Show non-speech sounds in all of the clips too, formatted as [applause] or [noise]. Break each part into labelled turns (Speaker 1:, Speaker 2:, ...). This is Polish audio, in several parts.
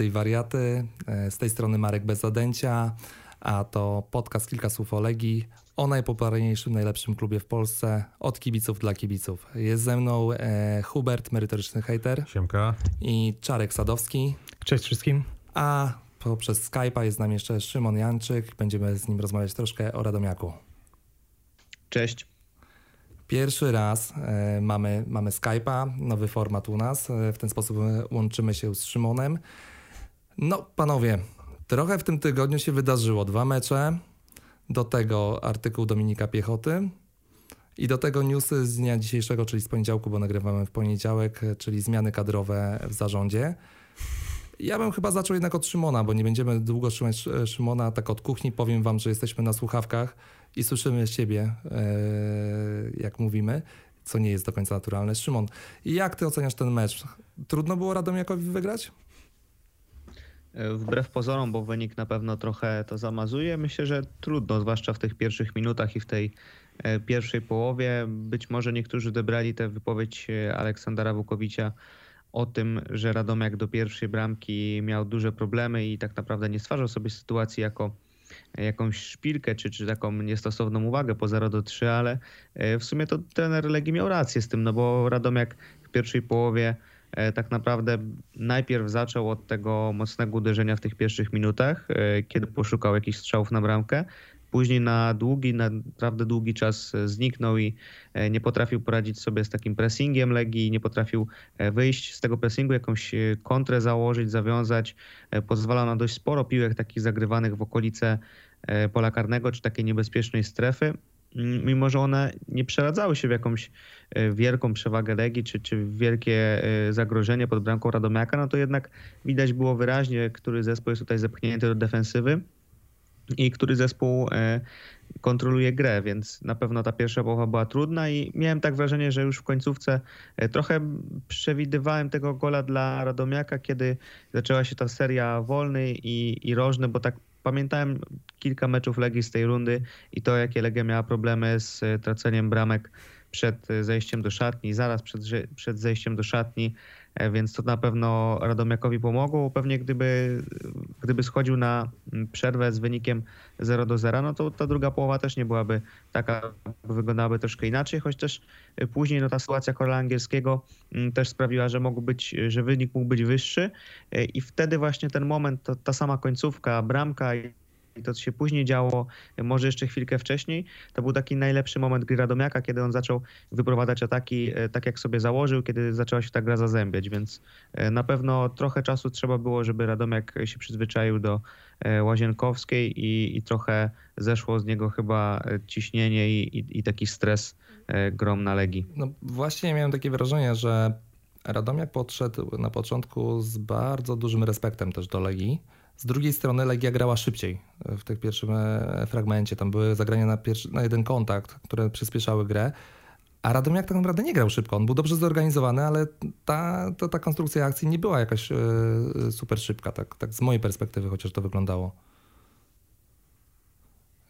Speaker 1: I Wariaty, e, z tej strony Marek Bez Zadęcia, a to podcast Kilka Słów o Legii, o najpopularniejszym, najlepszym klubie w Polsce, od kibiców dla kibiców. Jest ze mną e, Hubert, merytoryczny hejter
Speaker 2: Siemka.
Speaker 1: i Czarek Sadowski,
Speaker 2: Cześć wszystkim.
Speaker 1: a poprzez Skype'a jest z nami jeszcze Szymon Janczyk. Będziemy z nim rozmawiać troszkę o Radomiaku.
Speaker 3: Cześć.
Speaker 1: Pierwszy raz e, mamy, mamy Skype'a, nowy format u nas. E, w ten sposób łączymy się z Szymonem. No, panowie, trochę w tym tygodniu się wydarzyło. Dwa mecze, do tego artykuł Dominika Piechoty i do tego newsy z dnia dzisiejszego, czyli z poniedziałku, bo nagrywamy w poniedziałek, e, czyli zmiany kadrowe w zarządzie. Ja bym chyba zaczął jednak od Szymona, bo nie będziemy długo trzymać Szy- Szymona. Tak od kuchni powiem wam, że jesteśmy na słuchawkach i słyszymy siebie, e, jak mówimy, co nie jest do końca naturalne. Szymon, jak ty oceniasz ten mecz? Trudno było Radomiakowi wygrać?
Speaker 3: E, Wbrew pozorom, bo wynik na pewno trochę to zamazuje, myślę, że trudno, zwłaszcza w tych pierwszych minutach i w tej e, pierwszej połowie. Być może niektórzy odebrali tę wypowiedź e, Aleksandra Wukowicza o tym, że Radomiak do pierwszej bramki miał duże problemy i tak naprawdę nie stwarzał sobie sytuacji jako jakąś szpilkę czy, czy taką niestosowną uwagę po 0 do 3, ale w sumie to trener Legii miał rację z tym, no bo Radomiak w pierwszej połowie tak naprawdę najpierw zaczął od tego mocnego uderzenia w tych pierwszych minutach, e, kiedy poszukał jakichś strzałów na bramkę. Później na długi, naprawdę długi czas e, zniknął i e, nie potrafił poradzić sobie z takim pressingiem Legii, nie potrafił e, wyjść z tego pressingu, jakąś e, kontrę założyć, zawiązać. E, Pozwalał na dość sporo piłek takich zagrywanych w okolice e, pola karnego czy takiej niebezpiecznej strefy. Mimo, że one nie przeradzały się w jakąś e, wielką przewagę Legii, czy, czy wielkie e, zagrożenie pod bramką Radomiaka, no to jednak widać było wyraźnie, który zespół jest tutaj zepchnięty do defensywy i który zespół e, kontroluje grę, więc na pewno ta pierwsza połowa była trudna i miałem tak wrażenie, że już w końcówce trochę przewidywałem tego gola dla Radomiaka, kiedy zaczęła się ta seria wolny i, i rożny, bo tak pamiętałem kilka meczów Legii z tej rundy i to, jakie Legia miała problemy z e, traceniem bramek przed e, zejściem do szatni, zaraz przed, przed zejściem do szatni, więc to na pewno Radomiakowi pomogło. Pewnie gdyby, gdyby schodził na mm, przerwę z wynikiem 0 do 0, no to ta druga połowa też nie byłaby taka, wyglądałaby troszkę inaczej, choć też e, później no, ta sytuacja Kola Angielskiego mm, też sprawiła, że mógł być, że wynik mógł być wyższy e, i wtedy właśnie ten moment, ta sama końcówka, bramka i to, co się później działo, może jeszcze chwilkę wcześniej, to był taki najlepszy moment gry Radomiaka, kiedy on zaczął wyprowadzać ataki e, tak, jak sobie założył, kiedy zaczęła się ta gra zazębiać, więc e, na pewno trochę czasu trzeba było, żeby Radomiak się przyzwyczaił do e, Łazienkowskiej i, i trochę zeszło z niego chyba ciśnienie i, i, i taki stres grom na Legii.
Speaker 1: No właśnie miałem takie wrażenie, że Radomiak podszedł na początku z bardzo dużym respektem też do Legii. Z drugiej strony Legia grała szybciej w tym pierwszym e, fragmencie. Tam były zagrania na, pierwszy, na jeden kontakt, które przyspieszały grę. A Radomiak tak naprawdę nie grał szybko. On był dobrze zorganizowany, ale ta, ta, ta konstrukcja akcji nie była jakaś e, super szybka. Tak, tak z mojej perspektywy chociaż to wyglądało.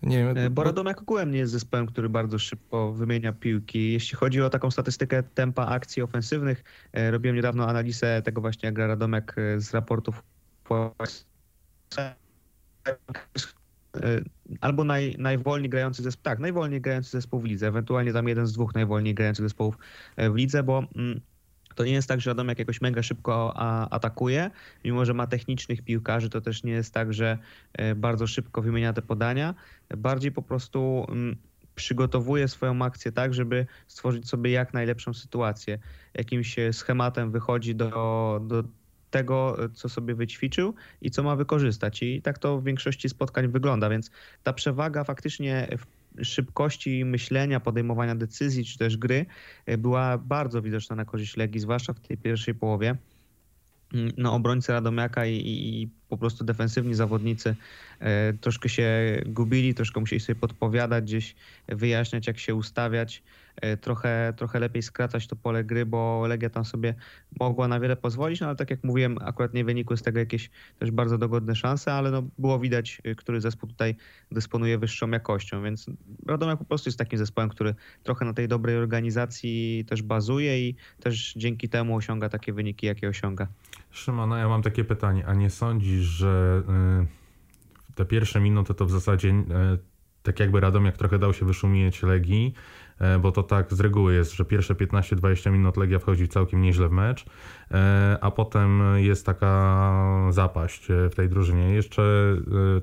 Speaker 1: Nie wiem,
Speaker 3: E, Bo Radomiak ogółem nie jest zespołem, który bardzo szybko wymienia piłki. Jeśli chodzi o taką statystykę tempa akcji ofensywnych, e, robiłem niedawno analizę tego właśnie, jak gra Radomiak e, z raportów E, albo naj, najwolniej grający zespół, tak, najwolniej grający zespół w lidze, ewentualnie tam jeden z dwóch najwolniej grających zespołów e, w lidze, bo mm, to nie jest tak, że Radomiak jakoś mega szybko atakuje, mimo że ma technicznych piłkarzy, to też nie jest tak, że e, bardzo szybko wymienia te podania, bardziej po prostu mm, przygotowuje swoją akcję tak, żeby stworzyć sobie jak najlepszą sytuację. Jakimś e, schematem wychodzi do, do tego, co sobie wyćwiczył i co ma wykorzystać. I tak to w większości spotkań wygląda, więc ta przewaga faktycznie w szybkości myślenia, podejmowania decyzji czy też gry e, była bardzo widoczna na korzyść Legii, zwłaszcza w tej pierwszej połowie. Mm, No, obrońcy Radomiaka i, i, po prostu defensywni zawodnicy troszkę się gubili, troszkę musieli sobie podpowiadać, gdzieś wyjaśniać, jak się ustawiać. E, trochę, trochę lepiej skracać to pole gry, bo Legia tam sobie mogła na wiele pozwolić, no ale tak jak mówiłem, akurat nie wynikły z tego jakieś też bardzo dogodne szanse, ale no było widać, e, który zespół tutaj dysponuje wyższą jakością, więc Radomiak po prostu jest takim zespołem, który trochę na tej dobrej organizacji też bazuje i też dzięki temu osiąga takie wyniki, jakie osiąga.
Speaker 4: Szymon, no ja mam takie pytanie, a nie sądzisz, że y, te pierwsze minuty to w zasadzie tak jakby Radomiak trochę dał się wyszumieć Legii, E, bo to tak z reguły jest, że pierwsze 15-20 minut Legia wchodzi całkiem nieźle w mecz, e, a potem jest taka zapaść e, w tej drużynie. Jeszcze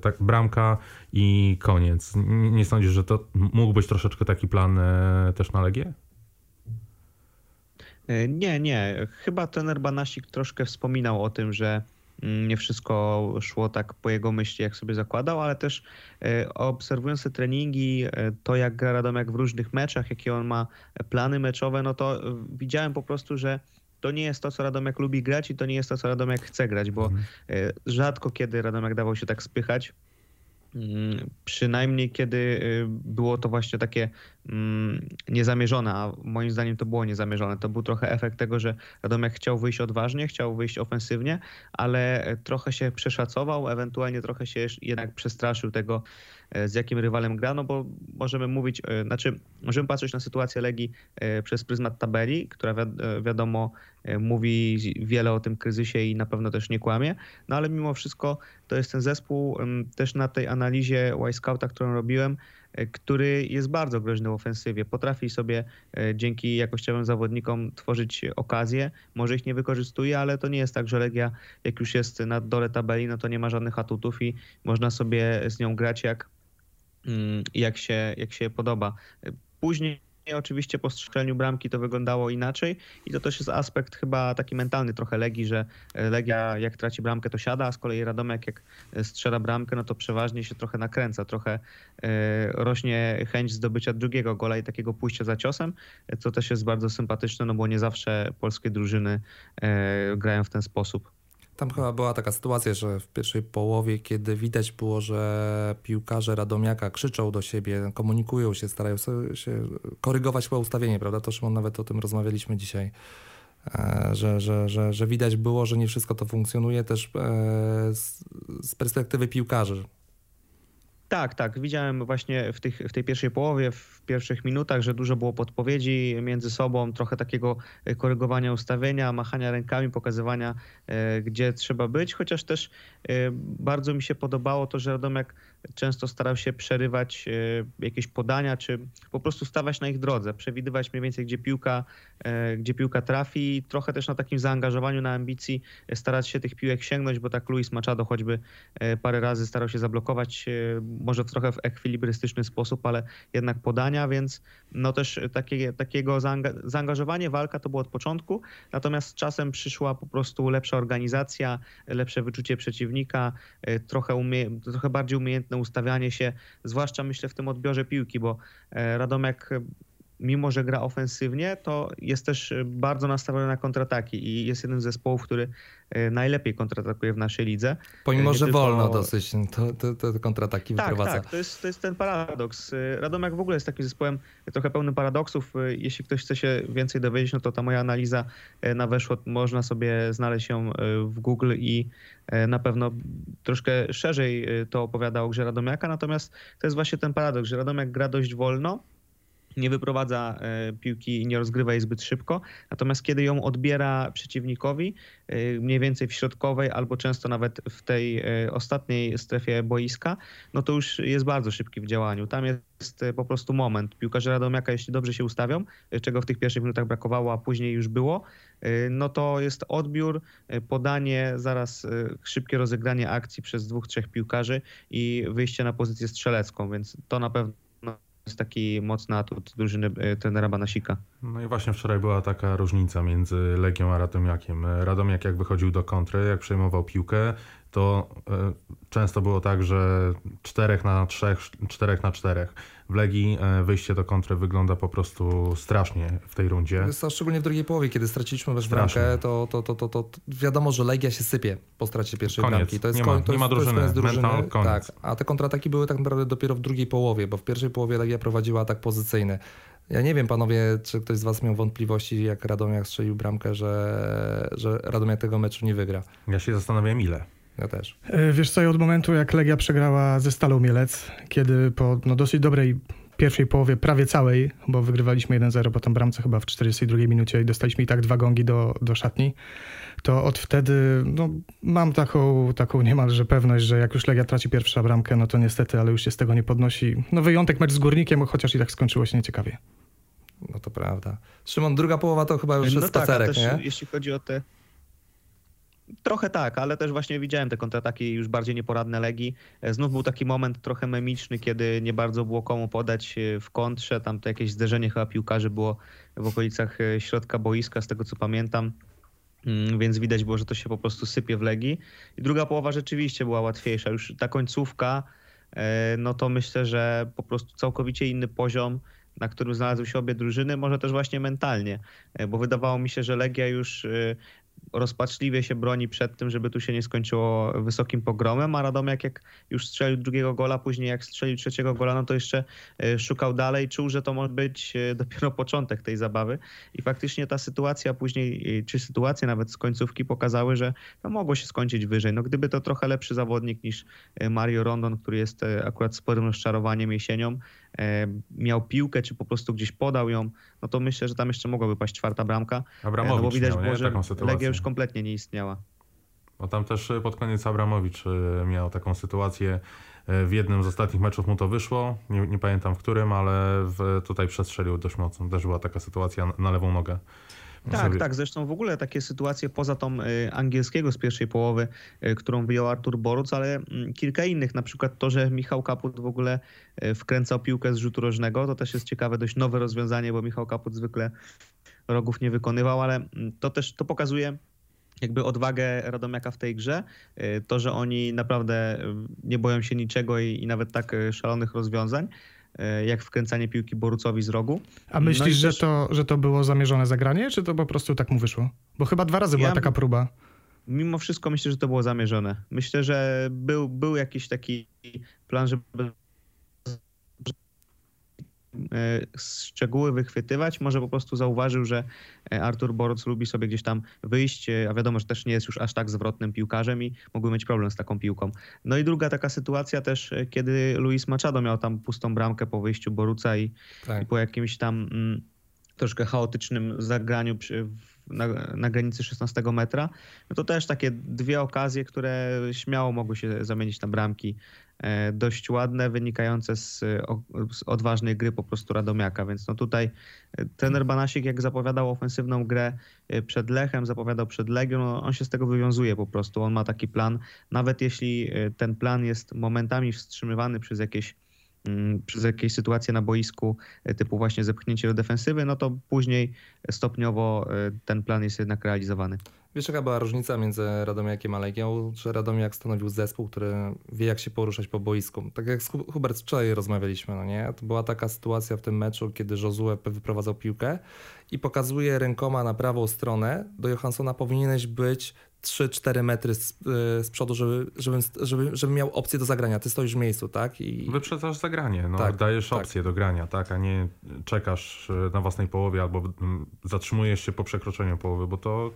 Speaker 4: tak bramka i koniec. Nie sądzisz, że to mógł być troszeczkę taki plan też na Legię?
Speaker 3: Nie, nie. Chyba trener Banasik troszkę wspominał o tym, że nie wszystko szło tak po jego myśli, jak sobie zakładał, ale też e, obserwując te treningi, e, to jak gra Radomiak w różnych meczach, jakie on ma plany meczowe, no to e, widziałem po prostu, że to nie jest to, co Radomiak lubi grać i to nie jest to, co Radomiak chce grać, bo mhm. rzadko kiedy Radomiak dawał się tak spychać. Mm, przynajmniej kiedy y, było to właśnie takie mm, niezamierzone, a moim zdaniem to było niezamierzone. To był trochę efekt tego, że Radomiak chciał wyjść odważnie, chciał wyjść ofensywnie, ale trochę się przeszacował, ewentualnie trochę się jednak przestraszył tego, z jakim rywalem gra, no bo możemy mówić, e, znaczy możemy patrzeć na sytuację Legii e, przez pryzmat tabeli, która wiadomo mówi wiele o tym kryzysie i na pewno też nie kłamie, no ale mimo wszystko to jest ten zespół też na tej analizie Y-Scouta, którą robiłem, który jest bardzo groźny w ofensywie. Potrafi sobie dzięki jakościowym zawodnikom tworzyć okazje. Może ich nie wykorzystuje, ale to nie jest tak, że Legia jak już jest na dole tabeli, no to nie ma żadnych atutów i można sobie z nią grać jak jak się, jak się podoba. Później oczywiście po strzeleniu bramki to wyglądało inaczej i to też jest aspekt chyba taki mentalny trochę Legii, że Legia jak traci bramkę to siada, a z kolei Radomek jak strzela bramkę no to przeważnie się trochę nakręca, trochę e, rośnie chęć zdobycia drugiego gola i takiego pójścia za ciosem, co też jest bardzo sympatyczne, no bo nie zawsze polskie drużyny e, grają w ten sposób.
Speaker 1: Tam chyba była taka sytuacja, że w pierwszej połowie, kiedy widać było, że piłkarze Radomiaka krzyczą do siebie, komunikują się, starają się korygować swoje ustawienie, prawda? To Szymon nawet o tym rozmawialiśmy dzisiaj, e, że, że, że, że widać było, że nie wszystko to funkcjonuje też e, z perspektywy piłkarzy,
Speaker 3: tak, tak. Widziałem właśnie w, tych, w tej pierwszej połowie, w pierwszych minutach, że dużo było podpowiedzi między sobą, trochę takiego e, korygowania ustawienia, machania rękami, pokazywania, e, gdzie trzeba być, chociaż też e, bardzo mi się podobało to, że Radomiak często starał się przerywać jakieś podania, czy po prostu stawać na ich drodze, przewidywać mniej więcej, gdzie piłka, gdzie piłka trafi, trochę też na takim zaangażowaniu, na ambicji starać się tych piłek sięgnąć, bo tak Luis Machado choćby parę razy starał się zablokować może w trochę w ekwilibrystyczny sposób, ale jednak podania, więc no też takie, takiego zaangażowanie, walka to było od początku, natomiast z czasem przyszła po prostu lepsza organizacja, lepsze wyczucie przeciwnika, e, trochę, umie, trochę bardziej ustawianie się, zwłaszcza myślę w tym odbiorze piłki, bo e, Radomiak mimo że gra ofensywnie, to jest też bardzo nastawiony na kontrataki i jest jeden z zespołów, który e, najlepiej kontratakuje w naszej lidze.
Speaker 1: Pomimo, Nie że tylko... wolno dosyć to, to, to kontrataki
Speaker 3: tak,
Speaker 1: wyprowadza.
Speaker 3: Tak, to jest, to jest ten paradoks. E, Radomiak w ogóle jest takim zespołem trochę pełnym paradoksów. E, jeśli ktoś chce się więcej dowiedzieć, no to ta moja analiza na weszło, można sobie znaleźć ją w Google i na pewno troszkę szerzej to opowiada o grze Radomiaka, natomiast to jest właśnie ten paradoks, że Radomiak gra dość wolno, nie wyprowadza e, piłki i nie rozgrywa jej zbyt szybko. Natomiast kiedy ją odbiera przeciwnikowi, e, mniej więcej w środkowej albo często nawet w tej e, ostatniej strefie boiska, no to już jest bardzo szybki w działaniu. Tam jest po prostu moment. Piłkarze Radomiaka, jeśli dobrze się ustawią, czego w tych pierwszych minutach brakowało, a później już było, no to jest odbiór, podanie, zaraz szybkie rozegranie akcji przez dwóch, trzech piłkarzy i wyjście na pozycję strzelecką, więc to na pewno jest taki mocny atut drużyny e, trenera Banasika.
Speaker 4: No i właśnie wczoraj była taka różnica między Legią a Radomiakiem. Radomiak jak wychodził do kontry, jak przejmował piłkę, to e, często było tak, że 4 na 3, 4 na 4. W Legii e, wyjście do kontry wygląda po prostu strasznie w tej rundzie.
Speaker 1: Szczególnie w drugiej połowie, kiedy straciliśmy
Speaker 4: Strasznie.
Speaker 1: bramkę, to, to, to, to, to wiadomo, że Legia się sypie po stracie pierwszej
Speaker 4: Koniec.
Speaker 1: bramki. To jest
Speaker 4: Nie ma-
Speaker 1: to
Speaker 4: nie ma
Speaker 1: to jest
Speaker 4: drużyny. Mental koniec.
Speaker 1: Tak, a te kontrataki były tak naprawdę dopiero w drugiej połowie, bo w pierwszej połowie Legia prowadziła atak pozycyjny. Ja nie wiem, panowie, czy ktoś z was miał wątpliwości, jak Radomiak strzelił bramkę, że, że Radomiak tego meczu nie wygra.
Speaker 4: Ja się zastanawiam ile.
Speaker 1: Ja też.
Speaker 2: E, Wiesz co, i od momentu jak Legia przegrała ze Stalą Mielec, kiedy po no, dosyć dobrej pierwszej połowie, prawie całej, bo wygrywaliśmy 1-0 po tą bramce chyba w 42 minucie i dostaliśmy i tak dwa gongi do, do szatni, to od wtedy no, mam taką, taką niemalże pewność, że jak już Legia traci pierwszą bramkę, no to niestety, ale już się z tego nie podnosi. No wyjątek mecz z Górnikiem, chociaż i tak skończyło się nieciekawie.
Speaker 1: No to prawda. Szymon, druga połowa to chyba już
Speaker 3: no
Speaker 1: jest
Speaker 3: tak,
Speaker 1: spacerek,
Speaker 3: też
Speaker 1: nie?
Speaker 3: jeśli chodzi o te... Trochę tak, ale też właśnie widziałem te kontrataki już bardziej nieporadne Legii. E, Znów był taki moment trochę memiczny, kiedy nie bardzo było komu podać e, w kontrze. Tam to jakieś zderzenie chyba piłkarzy było w okolicach e, środka boiska, z tego co pamiętam. Mm, Więc widać było, że to się po prostu sypie w Legii. I druga połowa rzeczywiście była łatwiejsza. Już ta końcówka, no to myślę, że po prostu całkowicie inny poziom, na którym znalazły się obie drużyny, może też właśnie mentalnie, bo wydawało mi się, że Legia już rozpaczliwie się broni przed tym, żeby tu się nie skończyło wysokim pogromem, a Radomiak jak już strzelił drugiego gola, później jak strzelił trzeciego gola, no to jeszcze e, szukał dalej, czuł, że to może być e, [laughs] dopiero początek tej zabawy i faktycznie ta sytuacja później, e, czy sytuacje nawet z końcówki pokazały, że no mogło się skończyć wyżej. No gdyby to trochę lepszy zawodnik niż Mario Rondon, który jest akurat sporym rozczarowaniem jesienią, miał piłkę, czy po prostu gdzieś podał ją, no to myślę, że tam jeszcze mogłaby paść czwarta bramka.
Speaker 4: Abramowicz
Speaker 3: no bo widać
Speaker 4: miał,
Speaker 3: było, że. Legia już kompletnie nie istniała.
Speaker 4: Tam też y, pod koniec Abramowicz miał taką sytuację. W jednym z ostatnich meczów mu to wyszło. Nie, nie pamiętam w którym, ale w, tutaj przestrzelił dość mocno. Też była taka sytuacja na, na lewą nogę.
Speaker 3: Tak,
Speaker 4: Sobie-
Speaker 3: tak. Zresztą w ogóle takie sytuacje poza tą y, angielskiego z pierwszej połowy, y, którą wyjął Artur Boruc, ale mm, kilka innych. Na przykład to, że Michał Kaput w ogóle y, wkręcał piłkę z rzutu rożnego. To też jest ciekawe, dość nowe rozwiązanie, bo Michał Kaput zwykle rogów nie wykonywał, ale mm, to też to pokazuje jakby odwagę Radomiaka w tej grze. To, że oni naprawdę nie boją się niczego i, i nawet tak szalonych rozwiązań, jak wkręcanie piłki Borucowi z rogu.
Speaker 2: A
Speaker 3: No
Speaker 2: myślisz,
Speaker 3: i
Speaker 2: że,
Speaker 3: też-
Speaker 2: to, że to było zamierzone zagranie, czy to po prostu tak mu wyszło? Bo chyba dwa razy była
Speaker 3: Ja-
Speaker 2: taka próba.
Speaker 3: mimo wszystko myślę, że to było zamierzone. Myślę, że był, był jakiś taki plan, żeby e, szczegóły wychwytywać. Może po prostu zauważył, że e, Artur Boruc lubi sobie gdzieś tam wyjść, e, a wiadomo, że też nie jest już aż tak zwrotnym piłkarzem i mógłby mieć problem z taką piłką. No i druga taka sytuacja też, e, kiedy Luis Machado miał tam pustą bramkę po wyjściu Boruca i
Speaker 1: Tak.
Speaker 3: i po jakimś tam mm, troszkę chaotycznym zagraniu przy, na, na granicy 16 metra, no to też takie dwie okazje, które śmiało mogły się zamienić na bramki. E, dość ładne, wynikające z, odważnej gry po prostu Radomiaka, więc no tutaj e, trener Banasik jak zapowiadał ofensywną grę e, przed Lechem, zapowiadał przed Legią, no on się z tego wywiązuje po prostu, on ma taki plan, nawet jeśli ten plan jest momentami wstrzymywany przez jakieś przez jakieś sytuacje na boisku, e, typu właśnie zepchnięcie do defensywy, no to później stopniowo e, ten plan jest jednak realizowany.
Speaker 1: Wiesz, jaka była różnica między Radomiakiem a Legią? Że Radomiak stanowił zespół, który wie, jak się poruszać po boisku. Tak jak z Hu- Hubert wczoraj rozmawialiśmy, no nie? To była taka sytuacja w tym meczu, kiedy Josue wyprowadzał piłkę i pokazuje rękoma na prawą stronę. Do Johanssona powinieneś być 3-4 metry z, y, z przodu, żeby, żeby, żeby, miał opcję do zagrania. Ty stoisz w miejscu, tak? I
Speaker 4: Wyprzedzasz zagranie, no,
Speaker 1: Tak,
Speaker 4: dajesz
Speaker 1: tak.
Speaker 4: opcję do grania, tak, a nie czekasz e, na własnej połowie albo zatrzymujesz się po przekroczeniu połowy, bo to,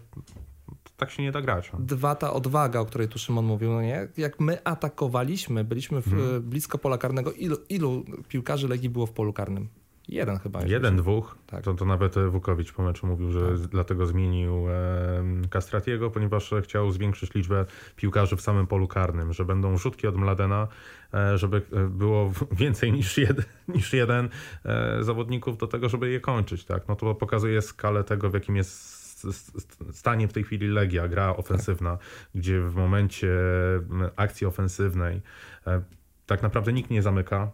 Speaker 4: tak się nie da grać. No.
Speaker 1: Dwa, ta odwaga, o której tu Szymon mówił, no nie? Jak my atakowaliśmy, byliśmy w,
Speaker 4: Mhm.
Speaker 1: blisko pola karnego, ilu, ilu piłkarzy Legii było w polu karnym? Jeden chyba.
Speaker 4: Jeden, dwóch,
Speaker 1: Tak.
Speaker 4: to, to nawet Wukowicz po meczu mówił, że z- dlatego zmienił Castratiego, ponieważ chciał zwiększyć liczbę piłkarzy w samym polu karnym, że będą rzutki od Mladena, e, żeby e, było [laughs] więcej niż jeden, niż jeden e, zawodników do tego, żeby je kończyć. Tak? No to pokazuje skalę tego, w jakim jest stanie w tej chwili Legia, gra ofensywna, gdzie w momencie akcji ofensywnej tak naprawdę nikt nie zamyka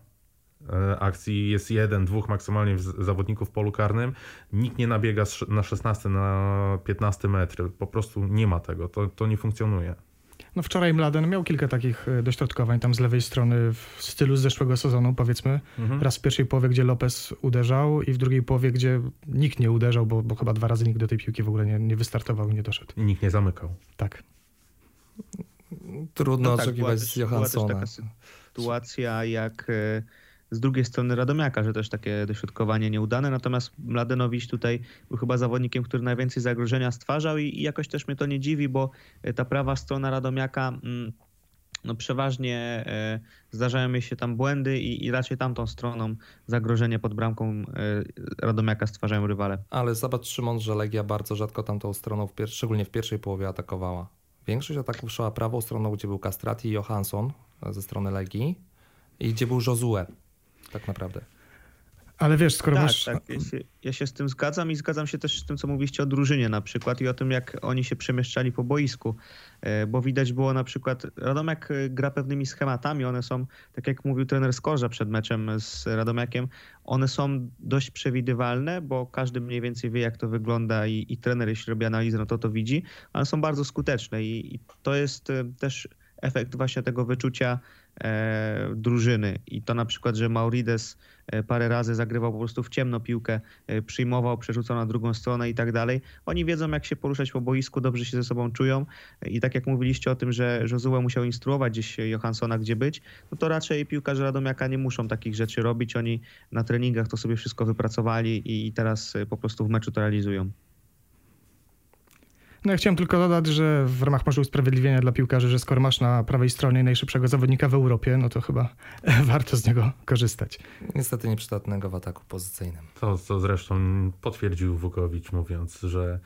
Speaker 4: akcji, jest jeden, dwóch maksymalnie zawodników w polu karnym, nikt nie nabiega na 16, na 15 metry, po prostu nie ma tego, to, to nie funkcjonuje.
Speaker 2: No wczoraj Mladen miał kilka takich e, dośrodkowań tam z lewej strony w stylu z zeszłego sezonu, powiedzmy.
Speaker 4: Mhm.
Speaker 2: Raz w pierwszej połowie, gdzie Lopez uderzał i w drugiej połowie, gdzie nikt nie uderzał, bo, bo chyba dwa razy nikt do tej piłki w ogóle nie, nie wystartował i nie doszedł.
Speaker 4: I nikt nie zamykał.
Speaker 2: Tak.
Speaker 1: Trudno
Speaker 3: No tak,
Speaker 1: oczekiwać
Speaker 3: była
Speaker 1: z
Speaker 3: też- była też
Speaker 1: Johanssona.
Speaker 3: taka sytuacja jak e, z drugiej strony Radomiaka, że też takie dośrodkowanie nieudane, natomiast Mladenowicz tutaj był chyba zawodnikiem, który najwięcej zagrożenia stwarzał i, i jakoś też mnie to nie dziwi, bo e, ta prawa strona Radomiaka mm, no przeważnie e, zdarzają się tam błędy i, i raczej tamtą stroną zagrożenie pod bramką e, Radomiaka stwarzają rywale.
Speaker 1: Ale zobacz Szymon, że Legia bardzo rzadko tamtą stroną, w szczególnie w pierwszej połowie atakowała. Większość ataków szła prawą stroną, gdzie był Castrati i Johansson ze strony Legii i gdzie był Josue tak naprawdę.
Speaker 2: Ale wiesz, skoro
Speaker 3: Tak,
Speaker 2: masz...
Speaker 3: tak. Ja się, ja się z tym zgadzam i zgadzam się też z tym, co mówiliście o drużynie na przykład i o tym, jak oni się przemieszczali po boisku, E, bo widać było na przykład, Radomiak e, gra pewnymi schematami, one są, tak jak mówił trener Skorża przed meczem z Radomiakiem, one są dość przewidywalne, bo każdy mniej więcej wie, jak to wygląda i, i trener, jeśli robi analizę, no to to widzi, ale są bardzo skuteczne i, i to jest e, też efekt właśnie tego wyczucia drużyny. I to na przykład, że Maurides e, parę razy zagrywał po prostu w ciemno piłkę, e, przyjmował, przerzucał na drugą stronę i tak dalej. Oni wiedzą, jak się poruszać po boisku, dobrze się ze sobą czują. I tak jak mówiliście o tym, że Josue musiał instruować gdzieś Johanssona, gdzie być, no to raczej piłkarze Radomiaka nie muszą takich rzeczy robić. Oni na treningach to sobie wszystko wypracowali i, teraz e, po prostu w meczu to realizują.
Speaker 2: No ja chciałem tylko dodać, że w ramach może usprawiedliwienia dla piłkarzy, że skoro masz na prawej stronie najszybszego zawodnika w Europie, no to chyba [laughs] warto z niego korzystać.
Speaker 1: Niestety nieprzydatnego w ataku pozycyjnym.
Speaker 4: To, co zresztą potwierdził Wukowicz, mówiąc, że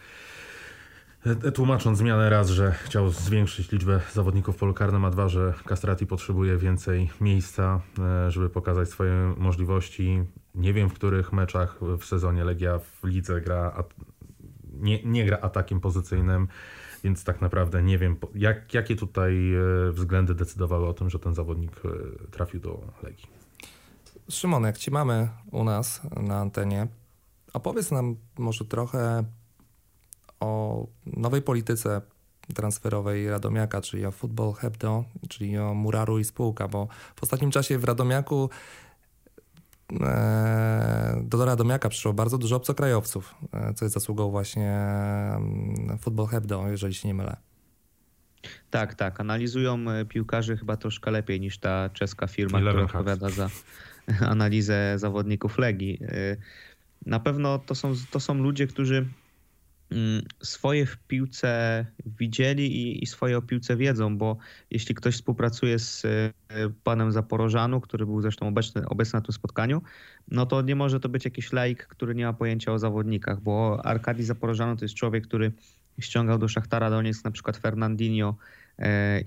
Speaker 4: e, tłumacząc zmianę raz, że chciał zwiększyć liczbę zawodników w polu karnym, a dwa, że Castrati potrzebuje więcej miejsca, e, żeby pokazać swoje możliwości. Nie wiem, w których meczach w sezonie Legia w lidze gra, nie, nie gra atakiem pozycyjnym, więc tak naprawdę nie wiem, jak, jakie tutaj e, względy decydowały o tym, że ten zawodnik e, trafił do Legii.
Speaker 1: Szymon, jak ci mamy u nas na antenie, opowiedz nam może trochę o nowej polityce transferowej Radomiaka, czyli o Football Hebdo, czyli o Muraru i spółka, bo w ostatnim czasie w Radomiaku do Radomiaka przyszło bardzo dużo obcokrajowców, e, co jest zasługą właśnie mm, Football Hebdo, jeżeli się nie mylę.
Speaker 3: Tak, tak. Analizują e, piłkarzy chyba troszkę lepiej niż ta czeska firma, która
Speaker 4: Hats.
Speaker 3: odpowiada za [laughs] analizę zawodników Legii. E, Na pewno to są, to są ludzie, którzy swoje w piłce widzieli i, i swoje o piłce wiedzą, bo jeśli ktoś współpracuje z e, panem Zaporożanu, który był zresztą obecny, obecny na tym spotkaniu, no to nie może to być jakiś laik, który nie ma pojęcia o zawodnikach, bo Arkadii Zaporożano to jest człowiek, który ściągał do Szachtara Donieck na przykład Fernandinho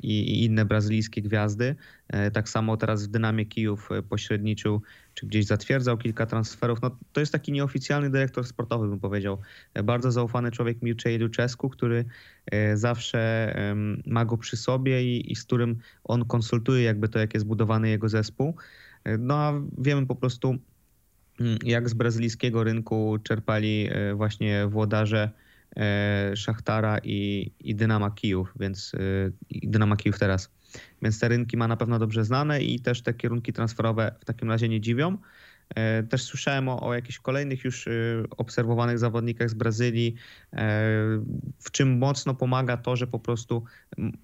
Speaker 3: i, i inne brazylijskie gwiazdy. E, Tak samo teraz w Dynamie Kijów e, pośredniczył, czy gdzieś zatwierdzał kilka transferów. No, to jest taki nieoficjalny dyrektor sportowy, bym powiedział. E, Bardzo zaufany człowiek Mirczej Luczesku, który e, zawsze ma go przy sobie i, i z którym on konsultuje jakby to, jak jest budowany jego zespół. E, No a wiemy po prostu, mm, jak z brazylijskiego rynku czerpali e, właśnie włodarze e, Szachtara i, i Dynama Kijów, więc e, i Dynama Kijów teraz. Więc te rynki ma na pewno dobrze znane i też te kierunki transferowe w takim razie nie dziwią. E, Też słyszałem o, o jakichś kolejnych już e, obserwowanych zawodnikach z Brazylii, e, w czym mocno pomaga to, że po prostu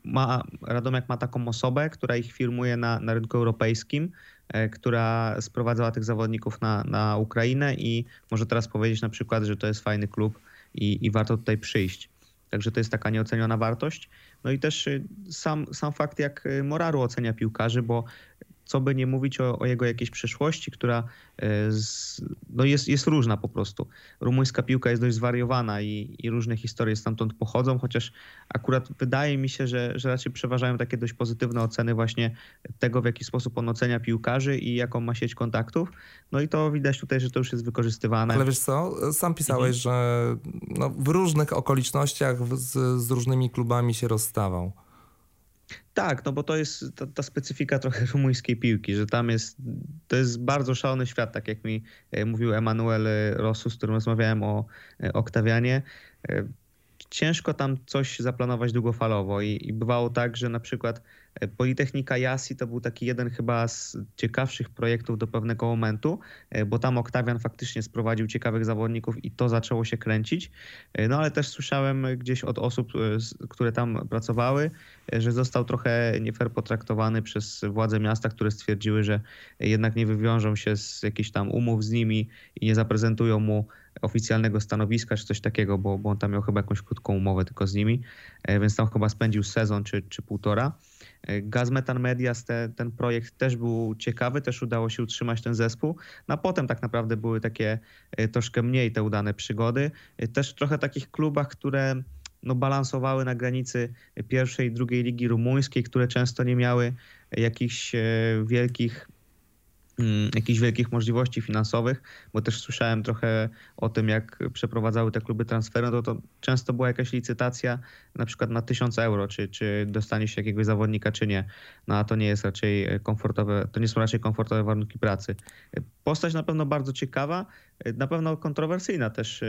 Speaker 3: ma, Radomiak ma taką osobę, która ich firmuje na, na rynku europejskim, e, która sprowadzała tych zawodników na, na Ukrainę i może teraz powiedzieć na przykład, że to jest fajny klub i, i warto tutaj przyjść. Także to jest taka nieoceniona wartość. No i też y, sam, sam fakt, jak y, Moraru ocenia piłkarzy, bo co by nie mówić o, o jego jakiejś przeszłości, która y, z, no jest, jest różna po prostu. Rumuńska piłka jest dość zwariowana i, i różne historie stamtąd pochodzą, chociaż akurat wydaje mi się, że, że raczej przeważają takie dość pozytywne oceny właśnie tego, w jaki sposób on ocenia piłkarzy i jaką ma sieć kontaktów. No i to widać tutaj, że to już jest wykorzystywane.
Speaker 1: Ale wiesz co, sam pisałeś, że no, w różnych okolicznościach z, z różnymi klubami się rozstawał.
Speaker 3: Tak, no bo to jest ta, ta specyfika trochę [laughs] rumuńskiej piłki, że tam jest, to jest bardzo szalony świat, tak jak mi e, mówił Emanuel Rosu, z którym rozmawiałem o e, Oktawianie. E, ciężko tam coś zaplanować długofalowo i, i bywało tak, że na przykład e, Politechnika Jasi to był taki jeden chyba z ciekawszych projektów do pewnego momentu, e, bo tam Oktawian faktycznie sprowadził ciekawych zawodników i to zaczęło się kręcić. E, no ale też słyszałem gdzieś od osób, które tam pracowały, że został trochę nie fair potraktowany przez władze miasta, które stwierdziły, że jednak nie wywiążą się z jakichś tam umów z nimi i nie zaprezentują mu oficjalnego stanowiska czy coś takiego, bo, bo on tam miał chyba jakąś krótką umowę tylko z nimi, e, więc tam chyba spędził sezon czy, czy półtora. E, Gaz Metan Medias, te, ten projekt też był ciekawy, też udało się utrzymać ten zespół. No a potem tak naprawdę były takie e, troszkę mniej te udane przygody. Też w trochę takich klubach, które no, balansowały na granicy pierwszej i drugiej ligi rumuńskiej, które często nie miały jakichś wielkich jakichś wielkich możliwości finansowych, bo też słyszałem trochę o tym, jak przeprowadzały te kluby transfery, no to, to często była jakaś licytacja na przykład na 1000 euro, czy, czy dostanie się jakiegoś zawodnika, czy nie. No a to nie jest raczej komfortowe, to nie są raczej komfortowe warunki pracy. Postać na pewno bardzo ciekawa, na pewno kontrowersyjna też,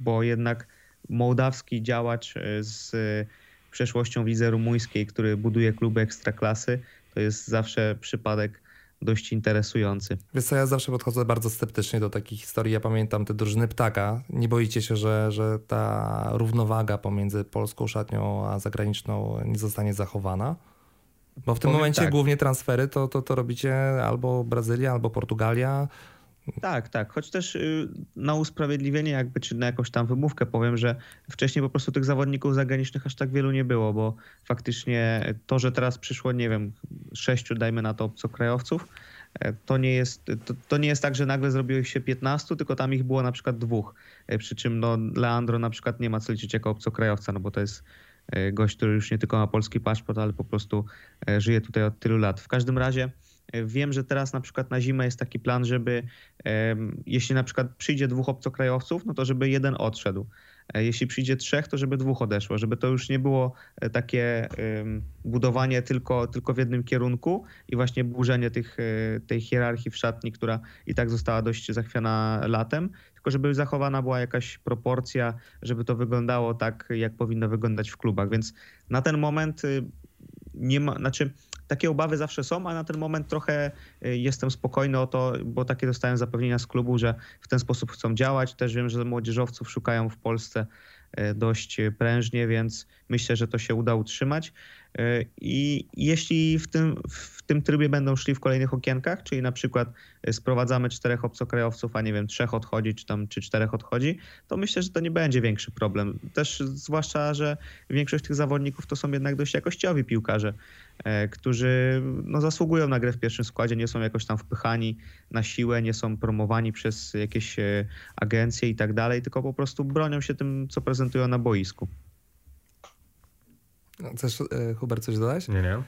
Speaker 3: bo jednak mołdawski działacz z przeszłością w rumuńskiej, który buduje kluby ekstraklasy, to jest zawsze przypadek dość interesujący.
Speaker 1: Wiesz co, ja zawsze podchodzę bardzo sceptycznie do takich historii. Ja pamiętam te drużyny Ptaka. Nie boicie się, że, że ta równowaga pomiędzy polską szatnią a zagraniczną nie zostanie zachowana? Bo w tym Powiem momencie tak. głównie transfery to, to, to robicie albo Brazylia, albo Portugalia.
Speaker 3: Tak, tak. Choć też y, na usprawiedliwienie, jakby, czy na jakąś tam wymówkę powiem, że wcześniej po prostu tych zawodników zagranicznych aż tak wielu nie było, bo faktycznie to, że teraz przyszło, nie wiem, sześciu, dajmy na to obcokrajowców, e, to nie jest, to, to, nie jest tak, że nagle zrobiło ich się 15, tylko tam ich było na przykład dwóch. E, przy czym no, Leandro na przykład nie ma co liczyć jako obcokrajowca, no bo to jest e, gość, który już nie tylko ma polski paszport, ale po prostu żyje tutaj od tylu lat. W każdym razie Wiem, że teraz na przykład na zimę jest taki plan, żeby jeśli na przykład przyjdzie dwóch obcokrajowców, no to żeby jeden odszedł. E, jeśli przyjdzie trzech, to żeby dwóch odeszło, żeby to już nie było e, takie budowanie tylko, tylko w jednym kierunku i właśnie burzenie tych, e, tej hierarchii w szatni, która i tak została dość zachwiana latem, tylko żeby zachowana była jakaś proporcja, żeby to wyglądało tak, jak powinno wyglądać w klubach. Więc na ten moment y, nie ma, znaczy takie obawy zawsze są, a na ten moment trochę y, jestem spokojny o to, bo takie dostałem zapewnienia z klubu, że w ten sposób chcą działać. Też wiem, że młodzieżowców szukają w Polsce y, dość prężnie, więc myślę, że to się uda utrzymać. Y, I jeśli w tym, w tym trybie będą szli w kolejnych okienkach, czyli na przykład sprowadzamy czterech obcokrajowców, a nie wiem, trzech odchodzi, czy tam czy czterech odchodzi, to myślę, że to nie będzie większy problem. Też zwłaszcza, że większość tych zawodników to są jednak dość jakościowi piłkarze. E, którzy no, zasługują na grę w pierwszym składzie, nie są jakoś tam wpychani na siłę, nie są promowani przez jakieś e, agencje i tak dalej, tylko po prostu bronią się tym, co prezentują na boisku.
Speaker 1: Chcesz, e, Hubert, coś dodać?
Speaker 4: Nie, nie.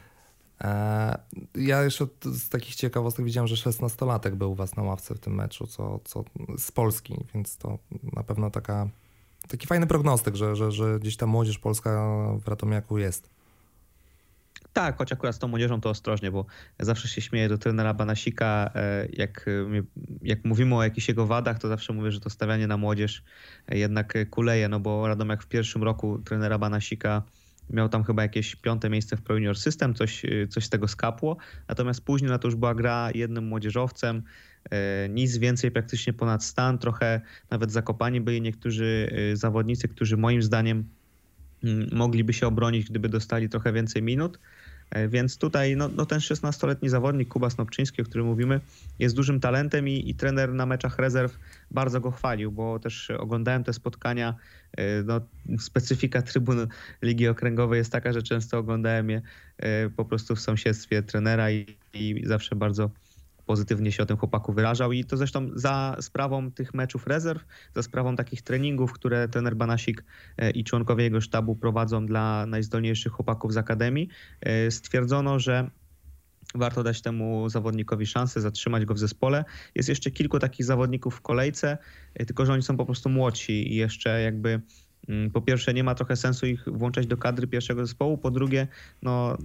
Speaker 1: Ja jeszcze z takich ciekawostek widziałem, że 16-latek był u was na ławce w tym meczu, co, co z Polski, więc to na pewno taka, taki fajny prognostyk, że, że, że gdzieś ta młodzież polska w Radomiaku jest.
Speaker 3: Tak, choć akurat z tą młodzieżą to ostrożnie, bo zawsze się śmieję do trenera Banasika. E, jak, jak mówimy o jakichś jego wadach, to zawsze mówię, że to stawianie na młodzież jednak kuleje, no bo Radomiak w pierwszym roku trenera Banasika miał tam chyba jakieś piąte miejsce w Pro Junior System, coś, coś z tego skapło. Natomiast później na to już była gra jednym młodzieżowcem, e, nic więcej praktycznie ponad stan, trochę nawet zakopani byli niektórzy e, zawodnicy, którzy moim zdaniem mm, mogliby się obronić, gdyby dostali trochę więcej minut. E, więc tutaj no, no ten 16-letni zawodnik, Kuba Snopczyński, o którym mówimy, jest dużym talentem i, i, trener na meczach rezerw bardzo go chwalił, bo też oglądałem te spotkania. E, no, specyfika trybun Ligi Okręgowej jest taka, że często oglądałem je e, po prostu w sąsiedztwie trenera i, i zawsze bardzo pozytywnie się o tym chłopaku wyrażał i to zresztą za sprawą tych meczów rezerw, za sprawą takich treningów, które trener Banasik e, i członkowie jego sztabu prowadzą dla najzdolniejszych chłopaków z Akademii, e, stwierdzono, że warto dać temu zawodnikowi szansę, zatrzymać go w zespole. Jest jeszcze kilku takich zawodników w kolejce, e, tylko że oni są po prostu młodsi i jeszcze jakby po pierwsze, nie ma trochę sensu ich włączać do kadry pierwszego zespołu. Po drugie, no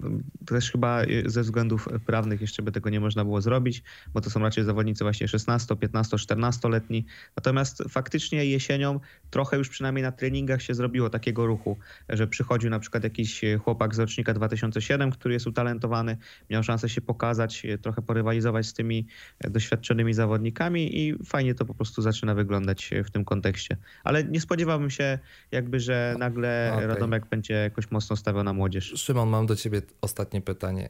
Speaker 3: też chyba y, ze względów prawnych jeszcze by tego nie można było zrobić, bo to są raczej zawodnicy właśnie 16, 15, 14-letni. Natomiast faktycznie jesienią trochę już przynajmniej na treningach się zrobiło takiego ruchu, że przychodził na przykład jakiś chłopak z rocznika 2007, który jest utalentowany, miał szansę się pokazać, trochę porywalizować z tymi doświadczonymi zawodnikami i fajnie to po prostu zaczyna wyglądać w tym kontekście. Ale nie spodziewałbym się jakby, że nagle okay. Radomek będzie jakoś mocno stawiał na młodzież.
Speaker 1: Szymon, mam do ciebie ostatnie pytanie.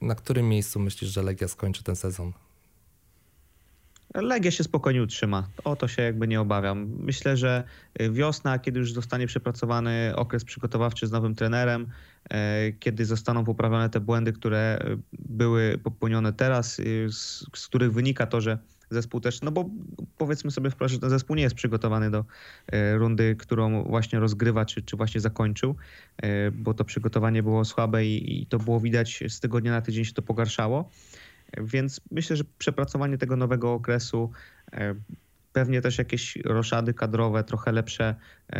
Speaker 1: Na którym miejscu myślisz, że Legia skończy ten sezon?
Speaker 3: Legia się spokojnie utrzyma. O to się jakby nie obawiam. Myślę, że wiosna, kiedy już zostanie przepracowany okres przygotowawczy z nowym trenerem, e, kiedy zostaną poprawione te błędy, które były popełnione teraz, z których wynika to, że zespół też, no bo powiedzmy sobie wprost, że ten zespół nie jest przygotowany do e, rundy, którą właśnie rozgrywa, czy, czy właśnie zakończył, e, bo to przygotowanie było słabe i, i to było widać z tygodnia na tydzień się to pogarszało. Więc myślę, że przepracowanie tego nowego okresu e, Pewnie też jakieś roszady kadrowe, trochę lepsze e,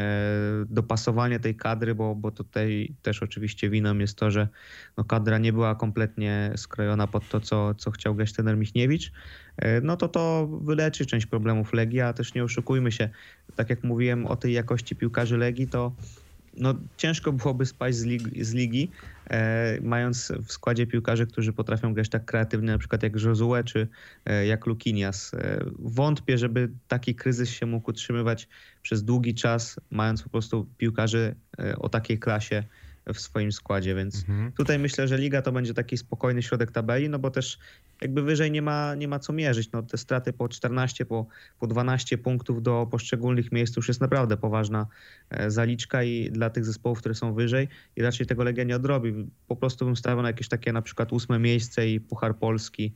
Speaker 3: dopasowanie tej kadry, bo, bo tutaj też oczywiście winą jest to, że no kadra nie była kompletnie skrojona pod to, co, co chciał grać Michniewicz. E, no to to wyleczy część problemów Legii, a też nie oszukujmy się. Tak jak mówiłem o tej jakości piłkarzy Legii, to no, ciężko byłoby spaść z ligi, z ligi e, mając w składzie piłkarzy, którzy potrafią grać tak kreatywnie, na przykład jak Josue czy e, jak Lukinias. E, wątpię, żeby taki kryzys się mógł utrzymywać przez długi czas, mając po prostu piłkarzy e, o takiej klasie w swoim składzie, więc mhm. tutaj myślę, że liga to będzie taki spokojny środek tabeli, no bo też jakby wyżej nie ma, nie ma co mierzyć. No, te straty po 14, po, po 12 punktów do poszczególnych miejsc już jest naprawdę poważna e, zaliczka i dla tych zespołów, które są wyżej i raczej tego Legia nie odrobi. Po prostu bym stawiał na jakieś takie na przykład ósme miejsce i Puchar Polski,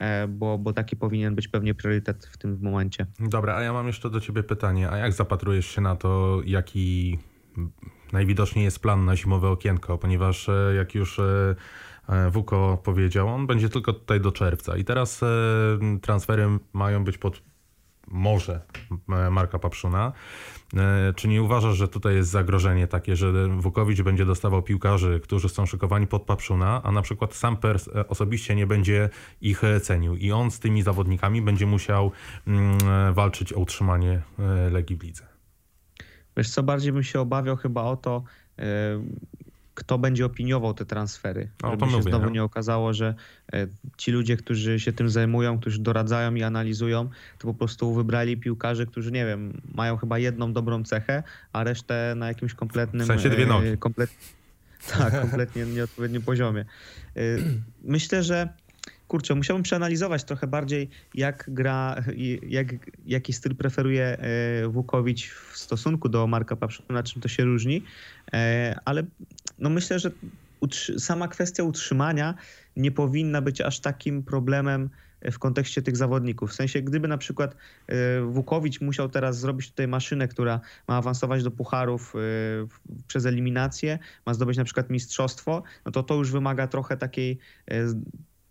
Speaker 3: e, bo, bo taki powinien być pewnie priorytet w tym momencie.
Speaker 4: Dobra, a ja mam jeszcze do ciebie pytanie. A jak zapatrujesz się na to, jaki najwidoczniej jest plan na zimowe okienko, ponieważ e, jak już e, e, Wuko powiedział, on będzie tylko tutaj do czerwca i teraz transfery mają być pod może Marka Papszuna. Czy nie uważasz, że tutaj jest zagrożenie takie, że Wukowicz będzie dostawał piłkarzy, którzy są szykowani pod Papszuna, a na przykład sam Pers osobiście nie będzie ich cenił i on z tymi zawodnikami będzie musiał mm, walczyć o utrzymanie Legii w lidze?
Speaker 3: Wiesz co, bardziej bym się obawiał chyba o to, e, kto będzie opiniował te transfery. O, żeby się mówię, znowu nie okazało, że e, ci ludzie, którzy się tym zajmują, którzy doradzają i analizują, to po prostu wybrali piłkarzy, którzy, nie wiem, mają chyba jedną dobrą cechę, a resztę na jakimś kompletnym... W
Speaker 4: sensie dwie nogi.
Speaker 3: Komplet... [laughs] Tak, kompletnie nieodpowiednim poziomie. Myślę, że kurczę, musiałbym przeanalizować trochę bardziej, jak gra, jak, jaki styl preferuje e, Wukowicz w stosunku do Marka Papszuna, na czym to się różni, e, ale no myślę, że sama kwestia utrzymania nie powinna być aż takim problemem w kontekście tych zawodników. W sensie, gdyby na przykład e, Wukowicz musiał teraz zrobić tutaj maszynę, która ma awansować do pucharów przez eliminację, ma zdobyć na przykład mistrzostwo, no to to już wymaga trochę takiej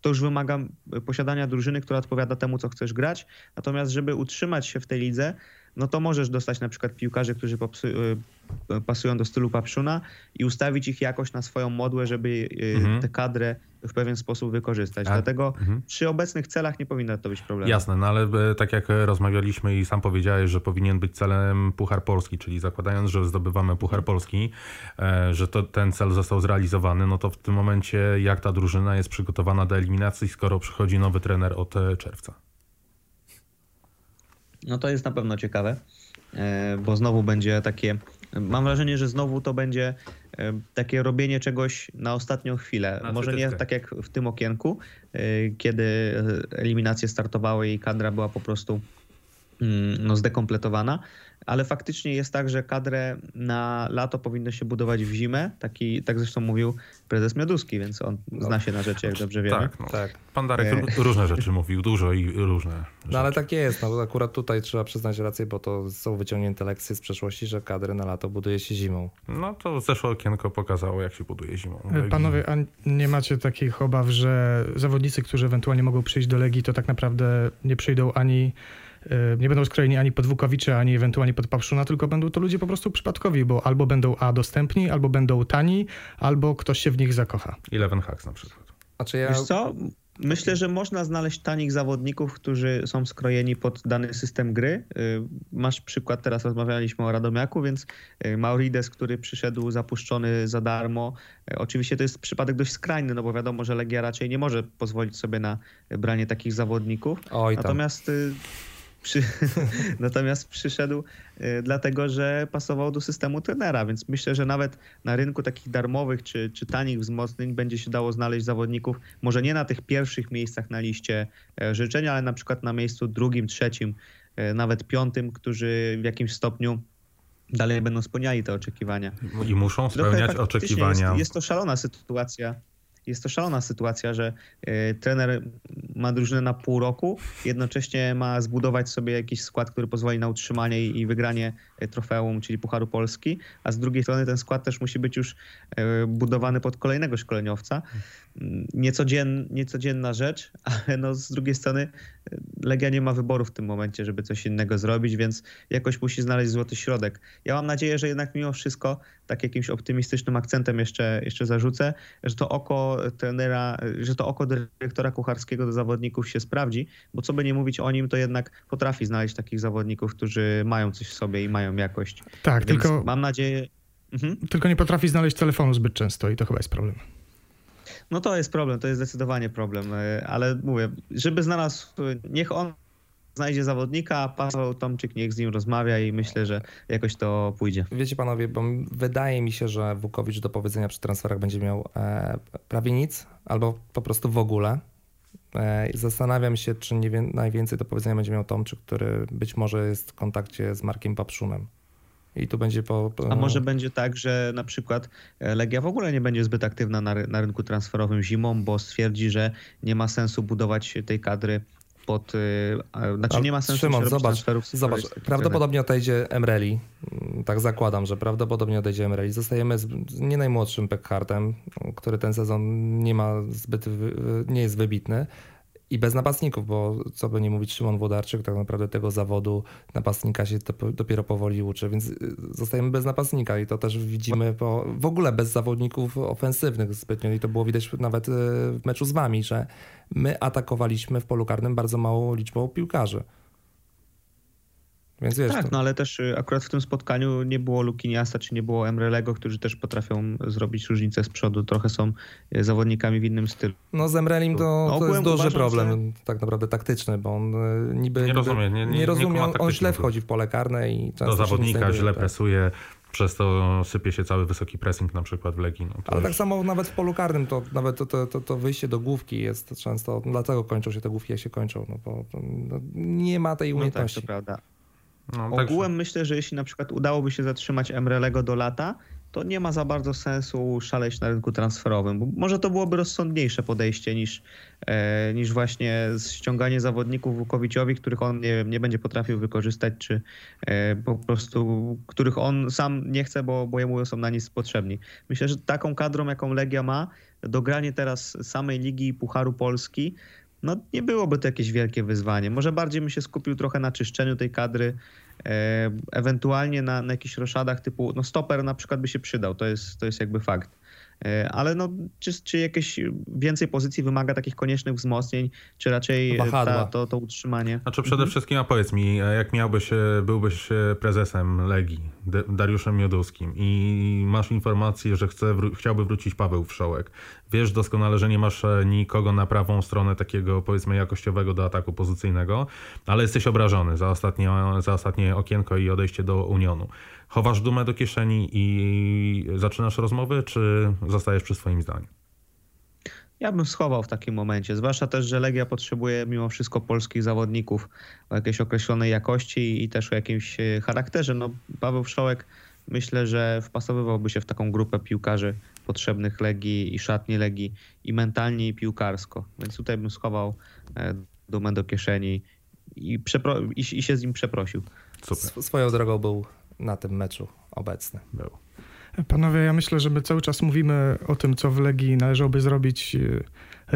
Speaker 3: to już wymaga posiadania drużyny, która odpowiada temu, co chcesz grać. Natomiast, żeby utrzymać się w tej lidze, no to możesz dostać na przykład piłkarzy, którzy y, pasują do stylu Papszuna i ustawić ich jakoś na swoją modłę, żeby mhm. tę kadrę w pewien sposób wykorzystać. A, Dlatego mhm. przy obecnych celach nie powinno to być problem.
Speaker 4: Jasne, no ale e, tak jak rozmawialiśmy i sam powiedziałeś, że powinien być celem Puchar Polski, czyli zakładając, że zdobywamy Puchar Polski, e, że to, ten cel został zrealizowany, no to w tym momencie jak ta drużyna jest przygotowana do eliminacji, skoro przychodzi nowy trener od e, czerwca?
Speaker 3: No to jest na pewno ciekawe, bo znowu będzie takie. Mam wrażenie, że znowu to będzie takie robienie czegoś na ostatnią chwilę. Na Może nie tak jak w tym okienku, e, kiedy eliminacje startowały i kadra była po prostu mm, no, zdekompletowana, ale faktycznie jest tak, że kadrę na lato powinno się budować w zimę. Taki, tak zresztą mówił prezes Mioduski, więc on no, zna się na rzeczy, jak dobrze wiemy.
Speaker 4: Tak, no. tak. Pan Darek e... różne rzeczy mówił, dużo i różne.
Speaker 1: No ale tak jest, no akurat tutaj trzeba przyznać rację, bo to są wyciągnięte lekcje z przeszłości, że kadrę na lato buduje się zimą.
Speaker 4: No to zeszłe okienko pokazało, jak się buduje zimą.
Speaker 2: E, panowie, a nie macie takich obaw, że zawodnicy, którzy ewentualnie mogą przyjść do Legii, to tak naprawdę nie przyjdą ani nie będą skrojeni ani pod Wukowicza, ani ewentualnie pod Pawszuna, tylko będą to ludzie po prostu przypadkowi, bo albo będą A dostępni, albo będą tani, albo ktoś się w nich zakocha.
Speaker 4: Eleven Hacks na przykład.
Speaker 3: Znaczy ja... Wiesz co? Myślę, że można znaleźć tanich zawodników, którzy są skrojeni pod dany system gry. Y, masz przykład, teraz rozmawialiśmy o Radomiaku, więc y, Maurides, który przyszedł zapuszczony za darmo. Y, oczywiście to jest przypadek dość skrajny, no bo wiadomo, że Legia raczej nie może pozwolić sobie na branie takich zawodników. Oj, Natomiast przy, [laughs] natomiast przyszedł y, dlatego, że pasował do systemu trenera, więc myślę, że nawet na rynku takich darmowych czy, czy tanich wzmocnień będzie się dało znaleźć zawodników, może nie na tych pierwszych miejscach na liście e, życzeń, ale na przykład na miejscu drugim, trzecim, e, nawet piątym, którzy w jakimś stopniu dalej będą spełniali te oczekiwania.
Speaker 4: I muszą spełniać oczekiwania.
Speaker 3: Jest, jest to szalona sytuacja jest to szalona sytuacja, że y, trener ma drużynę na pół roku, jednocześnie ma zbudować sobie jakiś skład, który pozwoli na utrzymanie i wygranie trofeum, czyli Pucharu Polski, a z drugiej strony ten skład też musi być już y, budowany pod kolejnego szkoleniowca. Niecodzien, niecodzienna rzecz, [laughs] ale no z drugiej strony Legia nie ma wyboru w tym momencie, żeby coś innego zrobić, więc jakoś musi znaleźć złoty środek. Ja mam nadzieję, że jednak mimo wszystko, tak jakimś optymistycznym akcentem jeszcze, jeszcze zarzucę, że to oko trenera, że to oko dyrektora kucharskiego do zawodników się sprawdzi, bo co by nie mówić o nim, to jednak potrafi znaleźć takich zawodników, którzy mają coś w sobie i mają jakość.
Speaker 2: Tak, Więc tylko.
Speaker 3: Mam nadzieję. Mhm.
Speaker 2: Tylko nie potrafi znaleźć telefonu zbyt często i to chyba jest problem.
Speaker 3: No to jest problem, to jest zdecydowanie problem, e, ale mówię, żeby znalazł, niech on znajdzie zawodnika, Paweł Tomczyk niech z nim rozmawia i myślę, że jakoś to pójdzie.
Speaker 1: Wiecie panowie, bo wydaje mi się, że Wukowicz do powiedzenia przy transferach będzie miał e, prawie nic, albo po prostu w ogóle. E, zastanawiam się, czy nie wie, najwięcej do powiedzenia będzie miał Tomczyk, który być może jest w kontakcie z Markiem Papszunem. I tu będzie po,
Speaker 3: A może będzie tak, że na przykład e, Legia w ogóle nie będzie zbyt aktywna na, na rynku transferowym zimą, bo stwierdzi, że nie ma sensu budować tej kadry pod. E, znaczy nie ma sensu.
Speaker 1: Szymon, zobacz, zobacz. Prawdopodobnie odejdzie Emreli. Tak zakładam, że prawdopodobnie odejdzie Emreli. Zostajemy z nie najmłodszym Peckhartem, który ten sezon nie ma zbyt, nie jest wybitny i bez napastników, bo co by nie mówić, Szymon Włodarczyk tak naprawdę tego zawodu napastnika się dopiero powoli uczy, więc y, zostajemy bez napastnika i to też widzimy po, w ogóle bez zawodników ofensywnych zbytnio i to było widać nawet y, w meczu z wami, że my atakowaliśmy w polu karnym bardzo małą liczbą piłkarzy.
Speaker 3: Więc wiesz, tak, to... no ale też y, akurat w tym spotkaniu nie było Lukiniasa czy nie było Emrelego, którzy też potrafią zrobić różnicę z przodu. Trochę są y, zawodnikami w innym stylu.
Speaker 1: No z Emrelim to, no, to jest duży uważam, problem że... tak naprawdę taktyczny, bo on y, niby nie, rozumie, nie, nie, nie rozumie, on, on źle wchodzi w pole karne i
Speaker 4: Do zawodnika źle tak. presuje, przez to sypie się cały wysoki pressing na przykład w Legii. No,
Speaker 1: Ale już... tak samo nawet w polu karnym, to nawet to, to, to, to, wyjście do główki jest często, dlatego kończą się te główki, jak się kończą, no bo no, nie ma tej umiejętności.
Speaker 3: No tak, to prawda. No, Ogółem myślę, że jeśli na przykład udałoby się zatrzymać Emrelego do lata, to nie ma za bardzo sensu szaleć na rynku transferowym, bo może to byłoby rozsądniejsze podejście niż, e, niż właśnie ściąganie zawodników Wukowiciowi, których on nie, nie będzie potrafił wykorzystać, czy e, po prostu których on sam nie chce, bo, bo jemu są na nic potrzebni. Myślę, że taką kadrą, jaką Legia ma, dogranie teraz samej Ligi Pucharu Polski no nie byłoby to jakieś wielkie wyzwanie. Może bardziej bym się skupił trochę na czyszczeniu tej kadry, e, ewentualnie na, na jakichś roszadach typu, no stoper na przykład by się przydał, to jest, to jest jakby fakt. E, ale no, czy, czy jakieś więcej pozycji wymaga takich koniecznych wzmocnień, czy raczej ta, to, to utrzymanie?
Speaker 4: Znaczy przede mhm. wszystkim, a powiedz mi, jak miałbyś, byłbyś prezesem Legii, Dariuszem Miodowskim i masz informację, że chce, chciałby wrócić Paweł Wszołek. Wiesz doskonale, że nie masz e, nikogo na prawą stronę takiego powiedzmy jakościowego do ataku pozycyjnego, ale jesteś obrażony za ostatnie, za ostatnie okienko i odejście do Unionu. Chowasz dumę do kieszeni i zaczynasz rozmowy, czy zostajesz przy swoim zdaniu?
Speaker 3: Ja bym schował w takim momencie, zwłaszcza też, że Legia potrzebuje mimo wszystko polskich zawodników o jakiejś określonej jakości i też o jakimś e, charakterze. No, Paweł Wszołek myślę, że wpasowywałby się w taką grupę piłkarzy potrzebnych Legii i szatni Legii i mentalnie i piłkarsko. Więc tutaj bym schował e, dumę do kieszeni i, i, i się z nim przeprosił.
Speaker 1: Super. Swoją drogą był na tym meczu obecny.
Speaker 4: Był.
Speaker 2: Panowie, ja myślę, że my cały czas mówimy o tym, co w Legii należałoby zrobić e,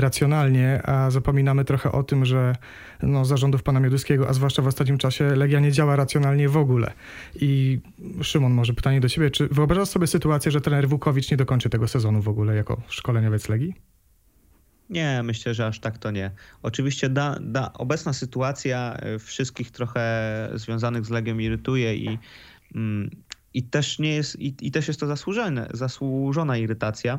Speaker 2: racjonalnie, a zapominamy trochę o tym, że no, zarządów pana Mioduskiego, a zwłaszcza w ostatnim czasie, Legia nie działa racjonalnie w ogóle. I Szymon, może pytanie do ciebie, czy wyobrażasz sobie sytuację, że trener Wukowicz nie dokończy tego sezonu w ogóle jako szkoleniowiec Legii?
Speaker 3: Nie, myślę, że aż tak to nie. Oczywiście da, da, obecna sytuacja e, wszystkich trochę związanych z Legią irytuje i, i też nie jest, i, i też jest to zasłużone, zasłużona irytacja,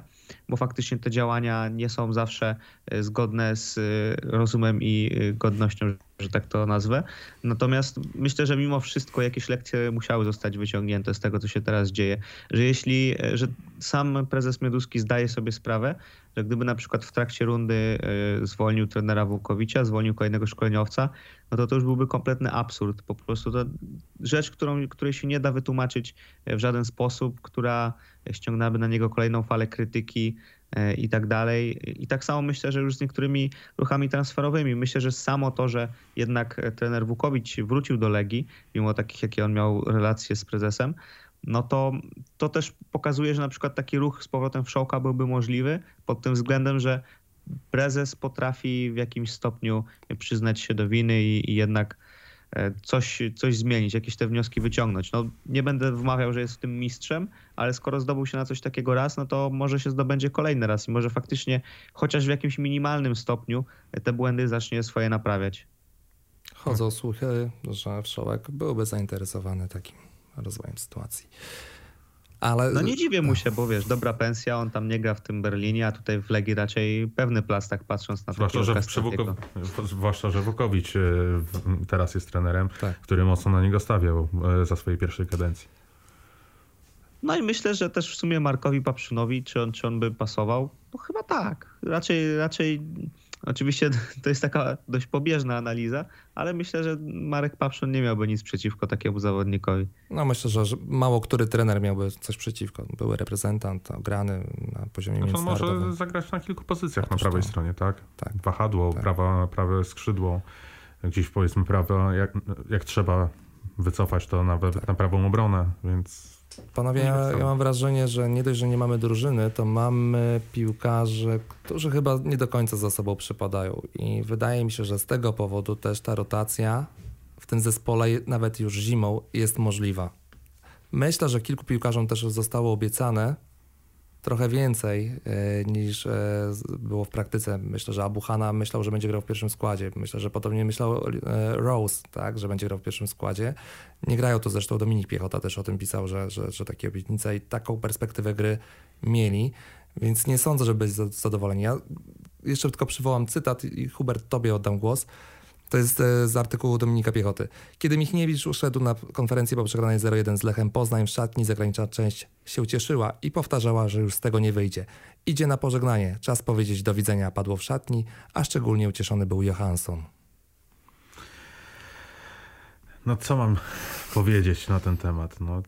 Speaker 3: bo faktycznie te działania nie są zawsze e, zgodne z e, rozumem i godnością, że tak to nazwę. Natomiast myślę, że mimo wszystko jakieś lekcje musiały zostać wyciągnięte z tego, co się teraz dzieje. Że jeśli, że sam prezes Mioduski zdaje sobie sprawę, że gdyby na przykład w trakcie rundy e, zwolnił trenera Włukowicza, zwolnił kolejnego szkoleniowca, no to to już byłby kompletny absurd. Po prostu to rzecz, którą, której się nie da wytłumaczyć w żaden sposób, która ściągnęłaby na niego kolejną falę krytyki e, i tak dalej. I tak samo myślę, że już z niektórymi ruchami transferowymi. Myślę, że samo to, że jednak trener Wukowicz wrócił do Legii, mimo takich, jakie on miał relacje z prezesem, no to, to też pokazuje, że na przykład taki ruch z powrotem w Szołka byłby możliwy pod tym względem, że prezes potrafi w jakimś stopniu przyznać się do winy i, i jednak e, coś, coś zmienić, jakieś te wnioski wyciągnąć. No, nie będę wmawiał, że jest w tym mistrzem, ale skoro zdobył się na coś takiego raz, no to może się zdobędzie kolejny raz i może faktycznie chociaż w jakimś minimalnym stopniu te błędy zacznie swoje naprawiać.
Speaker 1: Chodzą słuchy, że Wszołek byłby zainteresowany takim rozwojem sytuacji.
Speaker 3: Ale... No nie dziwię mu się, bo wiesz, dobra pensja, on tam nie gra w tym Berlinie, a tutaj w Legii raczej pewny plastak patrząc na
Speaker 4: zwłaszcza, że Wuko... Zwłaszcza, że Wukowicz e, teraz jest trenerem, tak. który mocno na niego stawiał e, za swojej pierwszej kadencji.
Speaker 3: No i myślę, że też w sumie Markowi Paprzynowi, czy on, czy on by pasował? No chyba tak. Raczej, raczej Oczywiście [laughs] to jest taka dość pobieżna analiza, ale myślę, że Marek Papszon nie miałby nic przeciwko takiemu zawodnikowi.
Speaker 1: No myślę, że mało który trener miałby coś przeciwko. Były reprezentant ograny na poziomie znaczy, międzynarodowym.
Speaker 4: On może zagrać na kilku pozycjach na prawej to. stronie, tak? tak. Wahadło, tak. Prawa, prawe skrzydło, gdzieś powiedzmy prawo, jak, jak trzeba wycofać to nawet tak. na prawą obronę, więc
Speaker 1: Panowie, ja, ja, mam wrażenie, że nie dość, że nie mamy drużyny, to mamy piłkarzy, którzy chyba nie do końca za sobą przypadają. I wydaje mi się, że z tego powodu też ta rotacja w tym zespole, nawet już zimą, jest możliwa. Myślę, że kilku piłkarzom też zostało obiecane, trochę więcej e, niż e, było w praktyce. Myślę, że Abuhana myślał, że będzie grał w pierwszym składzie. Myślę, że podobnie myślał e, Rose, tak, że będzie grał w pierwszym składzie. Nie grają to zresztą Dominik Piechota też o tym pisał, że, że, że takie obietnice i taką perspektywę gry mieli, więc nie sądzę, że być zadowoleni. Ja jeszcze tylko przywołam cytat i Hubert, tobie oddam głos. To jest e, z artykułu Dominika Piechoty. Kiedy Michniewicz uszedł na konferencję po przegranej 0-1 z Lechem Poznań w szatni, zagraniczna część się cieszyła i powtarzała, że już z tego nie wyjdzie. Idzie na pożegnanie. Czas powiedzieć do widzenia padło w szatni, a szczególnie ucieszony był Johansson.
Speaker 4: No co mam powiedzieć na ten temat? No,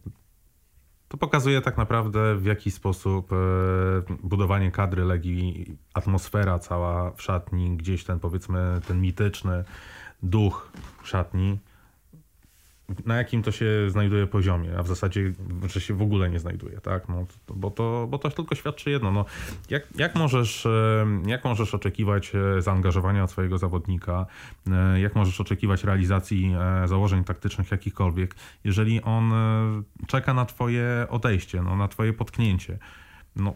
Speaker 4: to pokazuje tak naprawdę w jaki sposób e, budowanie kadry Legii, atmosfera cała w szatni, gdzieś ten powiedzmy ten mityczny duch szatni na jakim to się znajduje poziomie, a w zasadzie, że się w ogóle nie znajduje, tak? No, bo, to, bo to tylko świadczy jedno. No, jak, jak, możesz, e, jak możesz oczekiwać e, zaangażowania od swojego zawodnika, e, jak możesz oczekiwać realizacji założeń taktycznych jakichkolwiek, jeżeli on czeka na twoje odejście, no, na twoje potknięcie. No,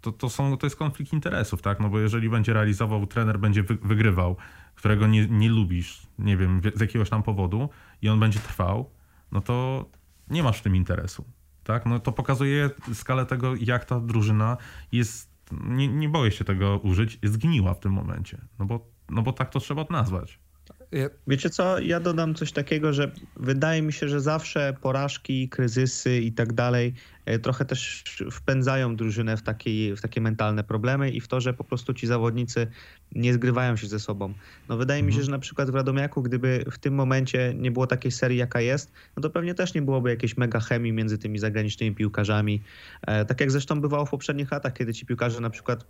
Speaker 4: to, to, są, to jest konflikt interesów, tak? No bo jeżeli będzie realizował, trener będzie wy, wygrywał, którego nie, nie lubisz, nie wiem, z jakiegoś tam powodu i on będzie trwał, no to nie masz w tym interesu. Tak? No to pokazuje skalę tego, jak ta drużyna jest, nie, nie boję się tego użyć, zgniła w tym momencie. No bo, no bo tak to trzeba nazwać.
Speaker 3: Wiecie co, ja dodam coś takiego, że wydaje mi się, że zawsze porażki, kryzysy i tak dalej e, trochę też wpędzają drużynę w, takie w takie mentalne problemy i w to, że po prostu ci zawodnicy nie zgrywają się ze sobą. No wydaje mhm. mi się, mhm. że na przykład w Radomiaku, gdyby w tym momencie nie było takiej serii, jaka jest, no to pewnie też nie byłoby jakiejś mega chemii między tymi zagranicznymi piłkarzami. E, tak jak zresztą bywało w poprzednich latach, kiedy ci piłkarze na przykład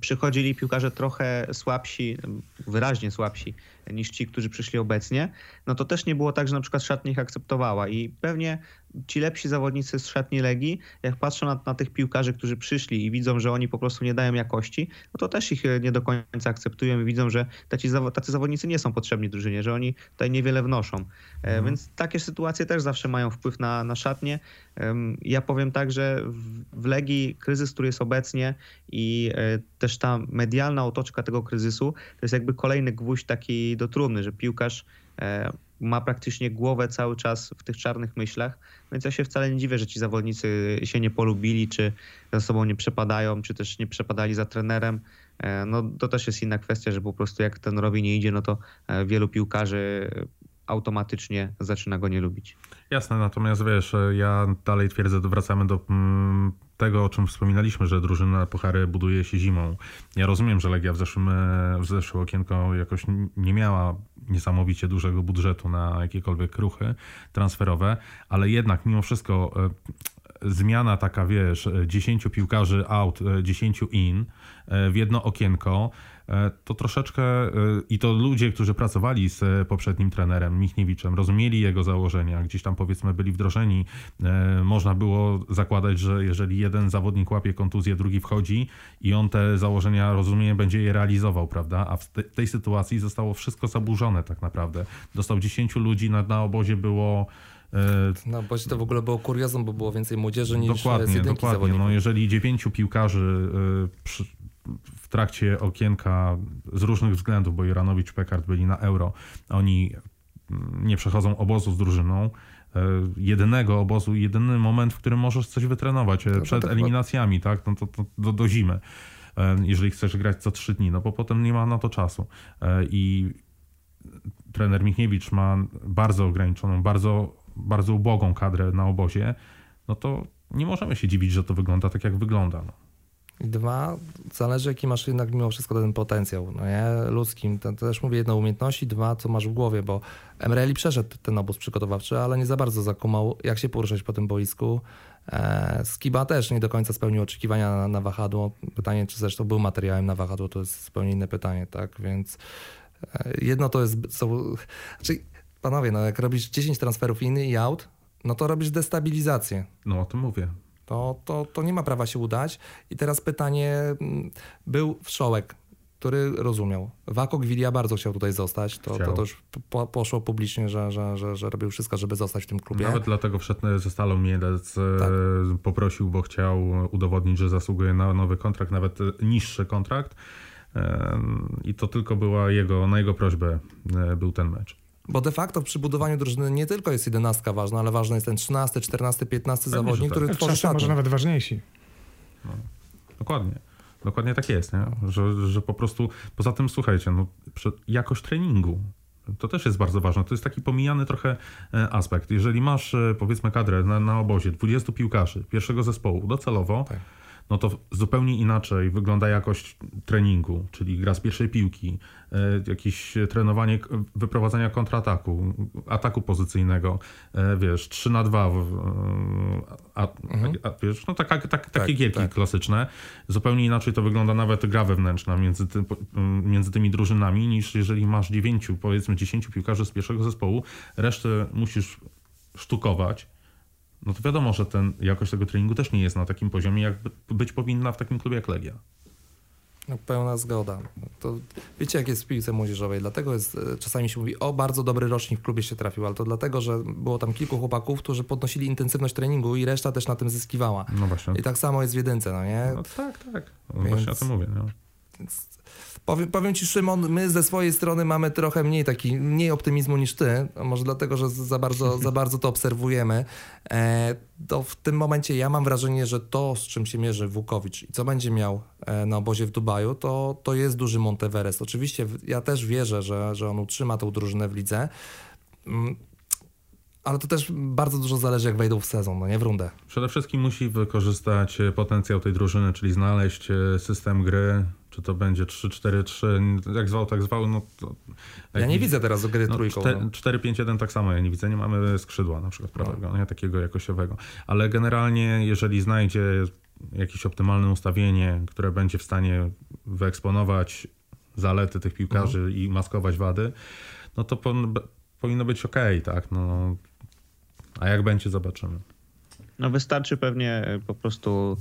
Speaker 3: przychodzili piłkarze trochę słabsi, wyraźnie słabsi niż ci, którzy przyszli obecnie, no to też nie było tak, że na przykład szatnia ich akceptowała i pewnie ci lepsi zawodnicy z szatni Legii, jak patrzą na, na, tych piłkarzy, którzy przyszli i widzą, że oni po prostu nie dają jakości, no to też ich nie do końca akceptują i widzą, że tacy, tacy zawodnicy nie są potrzebni drużynie, że oni tutaj niewiele wnoszą. E, mhm. Więc takie sytuacje też zawsze mają wpływ na, na szatnię. Ja powiem tak, że w, w Legii kryzys, który jest obecnie i e, też ta medialna otoczka tego kryzysu, to jest jakby kolejny gwóźdź taki do trumny, że piłkarz e, ma praktycznie głowę cały czas w tych czarnych myślach, więc ja się wcale nie dziwię, że ci zawodnicy się nie polubili, czy ze sobą nie przepadają, czy też nie przepadali za trenerem. E, no to też jest inna kwestia, że po prostu jak ten robi nie idzie, no to e, wielu piłkarzy automatycznie zaczyna go nie lubić.
Speaker 4: Jasne, natomiast wiesz, ja dalej twierdzę, wracamy do mm, tego, o czym wspominaliśmy, że drużyna puchary buduje się zimą. Ja rozumiem, że Legia w zeszłym, e, w okienko jakoś nie miała niesamowicie dużego budżetu na jakiekolwiek ruchy transferowe, ale jednak mimo wszystko e, zmiana taka, wiesz, 10 piłkarzy out, 10 e, in w jedno okienko, E, to troszeczkę e, i to ludzie, którzy pracowali z e, poprzednim trenerem Michniewiczem, rozumieli jego założenia, gdzieś tam powiedzmy byli wdrożeni. Można było zakładać, że jeżeli jeden zawodnik łapie kontuzję, drugi wchodzi i on te założenia rozumie, będzie je realizował, prawda? A w tej sytuacji zostało wszystko zaburzone tak naprawdę. Dostał 10 ludzi, na, na obozie było
Speaker 1: no, bo to w ogóle było kuriozum, bo było więcej młodzieży niż
Speaker 4: dokładnie, z Dokładnie, no, jeżeli dziewięciu piłkarzy przy, w trakcie okienka z różnych względów, bo Iranowicz, Pekard byli na euro, oni mm, nie przechodzą obozu z drużyną, e, jedynego obozu, jedyny moment, w którym możesz coś wytrenować no, przed eliminacjami, tak? No to, to do, do zimy, e, jeżeli chcesz grać co trzy dni, no bo potem nie ma na to czasu. I trener Michniewicz ma bardzo ograniczoną, bardzo, bardzo ubogą kadrę na obozie, no to nie możemy się dziwić, że to wygląda tak, jak wygląda. No.
Speaker 1: Dwa, zależy jaki masz jednak mimo wszystko ten potencjał, no nie? ludzkim. To, to też mówię jedno umiejętności, dwa, co masz w głowie, bo Emreli przeszedł ten obóz przygotowawczy, ale nie za bardzo zakumał, jak się poruszać po tym boisku. E, Skiba też nie do końca spełnił oczekiwania na, na wahadło. Pytanie, czy zresztą był materiałem na wahadło, to jest zupełnie inne pytanie, tak? Więc e, jedno to jest... Są, znaczy, panowie, no jak robisz 10 transferów in i out, no to robisz destabilizację.
Speaker 4: No o tym mówię.
Speaker 1: To, to, to nie ma prawa się udać. I teraz pytanie, mm, był Wszołek, który rozumiał. Wako Gwilia bardzo chciał tutaj zostać. To, to, to już po, poszło publicznie, że, że, że, że robił wszystko, żeby zostać w tym klubie.
Speaker 4: Nawet dlatego wszedł ze Stalą Mielec, e, tak. poprosił, bo chciał udowodnić, że zasługuje na nowy kontrakt, nawet niższy kontrakt. E, I to tylko była jego, na jego prośbę e, był ten mecz.
Speaker 1: Bo de facto przy budowaniu drużyny nie tylko jest jedenastka ważna, ale ważny jest ten 13, 14, 15 Pewnie, zawodnik, tak. który tworzy szatnię.
Speaker 2: może nawet ważniejsi.
Speaker 4: No, dokładnie. Dokładnie tak jest, nie? Że, że po prostu, poza tym słuchajcie, no, jakość treningu, to też jest bardzo ważne. To jest taki pomijany trochę e, aspekt. Jeżeli masz, e, powiedzmy, kadrę na, na obozie 20 piłkarzy pierwszego zespołu docelowo, tak no to zupełnie inaczej wygląda jakość treningu, czyli gra z pierwszej piłki, e, jakieś trenowanie wyprowadzania kontrataku, ataku pozycyjnego, e, wiesz, 3 na 2, a, mhm. a, wiesz, no taka, tak, takie tak, gierki tak. klasyczne. Zupełnie inaczej to wygląda nawet gra wewnętrzna między, ty, między tymi drużynami, niż jeżeli masz dziewięciu, powiedzmy 10 piłkarzy z pierwszego zespołu, resztę musisz sztukować no to wiadomo, że ten, jakość tego treningu też nie jest na takim poziomie, jak być powinna w takim klubie jak Legia.
Speaker 1: No, pełna zgoda. To wiecie, jak jest w piłce młodzieżowej. Dlatego jest, e, czasami się mówi, o bardzo dobry rocznik w klubie się trafił, ale to dlatego, że było tam kilku chłopaków, którzy podnosili intensywność treningu i reszta też na tym zyskiwała. No właśnie. I tak samo jest w jedynce, no nie?
Speaker 4: No tak, tak. No Więc... Właśnie o tym mówię. No. Więc
Speaker 1: Powiem, powiem ci, Szymon, my ze swojej strony mamy trochę mniej taki, mniej optymizmu niż ty, może dlatego, że za bardzo, za [laughs] bardzo to obserwujemy. E, to w tym momencie ja mam wrażenie, że to, z czym się mierzy Wukowicz i co będzie miał e, na obozie w Dubaju, to, to jest duży Monteverest. Oczywiście ja też wierzę, że, że on utrzyma tą drużynę w lidze. Ale to też bardzo dużo zależy, jak wejdą w sezon, no nie w rundę.
Speaker 4: Przede wszystkim musi wykorzystać potencjał tej drużyny, czyli znaleźć e, system gry, czy to będzie 3-4-3, jak zwał, tak zwał. No to,
Speaker 1: ja nie widzę teraz gry no, trójką.
Speaker 4: 4-5-1 no. tak samo ja nie widzę, nie mamy skrzydła na przykład prawego, no. nie takiego jakościowego. Ale generalnie, jeżeli znajdzie jakieś optymalne ustawienie, które będzie w stanie wyeksponować zalety tych piłkarzy
Speaker 1: Mhm.
Speaker 4: i maskować wady, no to po, powinno być ok, tak? No, a jak będzie, zobaczymy.
Speaker 3: No wystarczy pewnie e, po prostu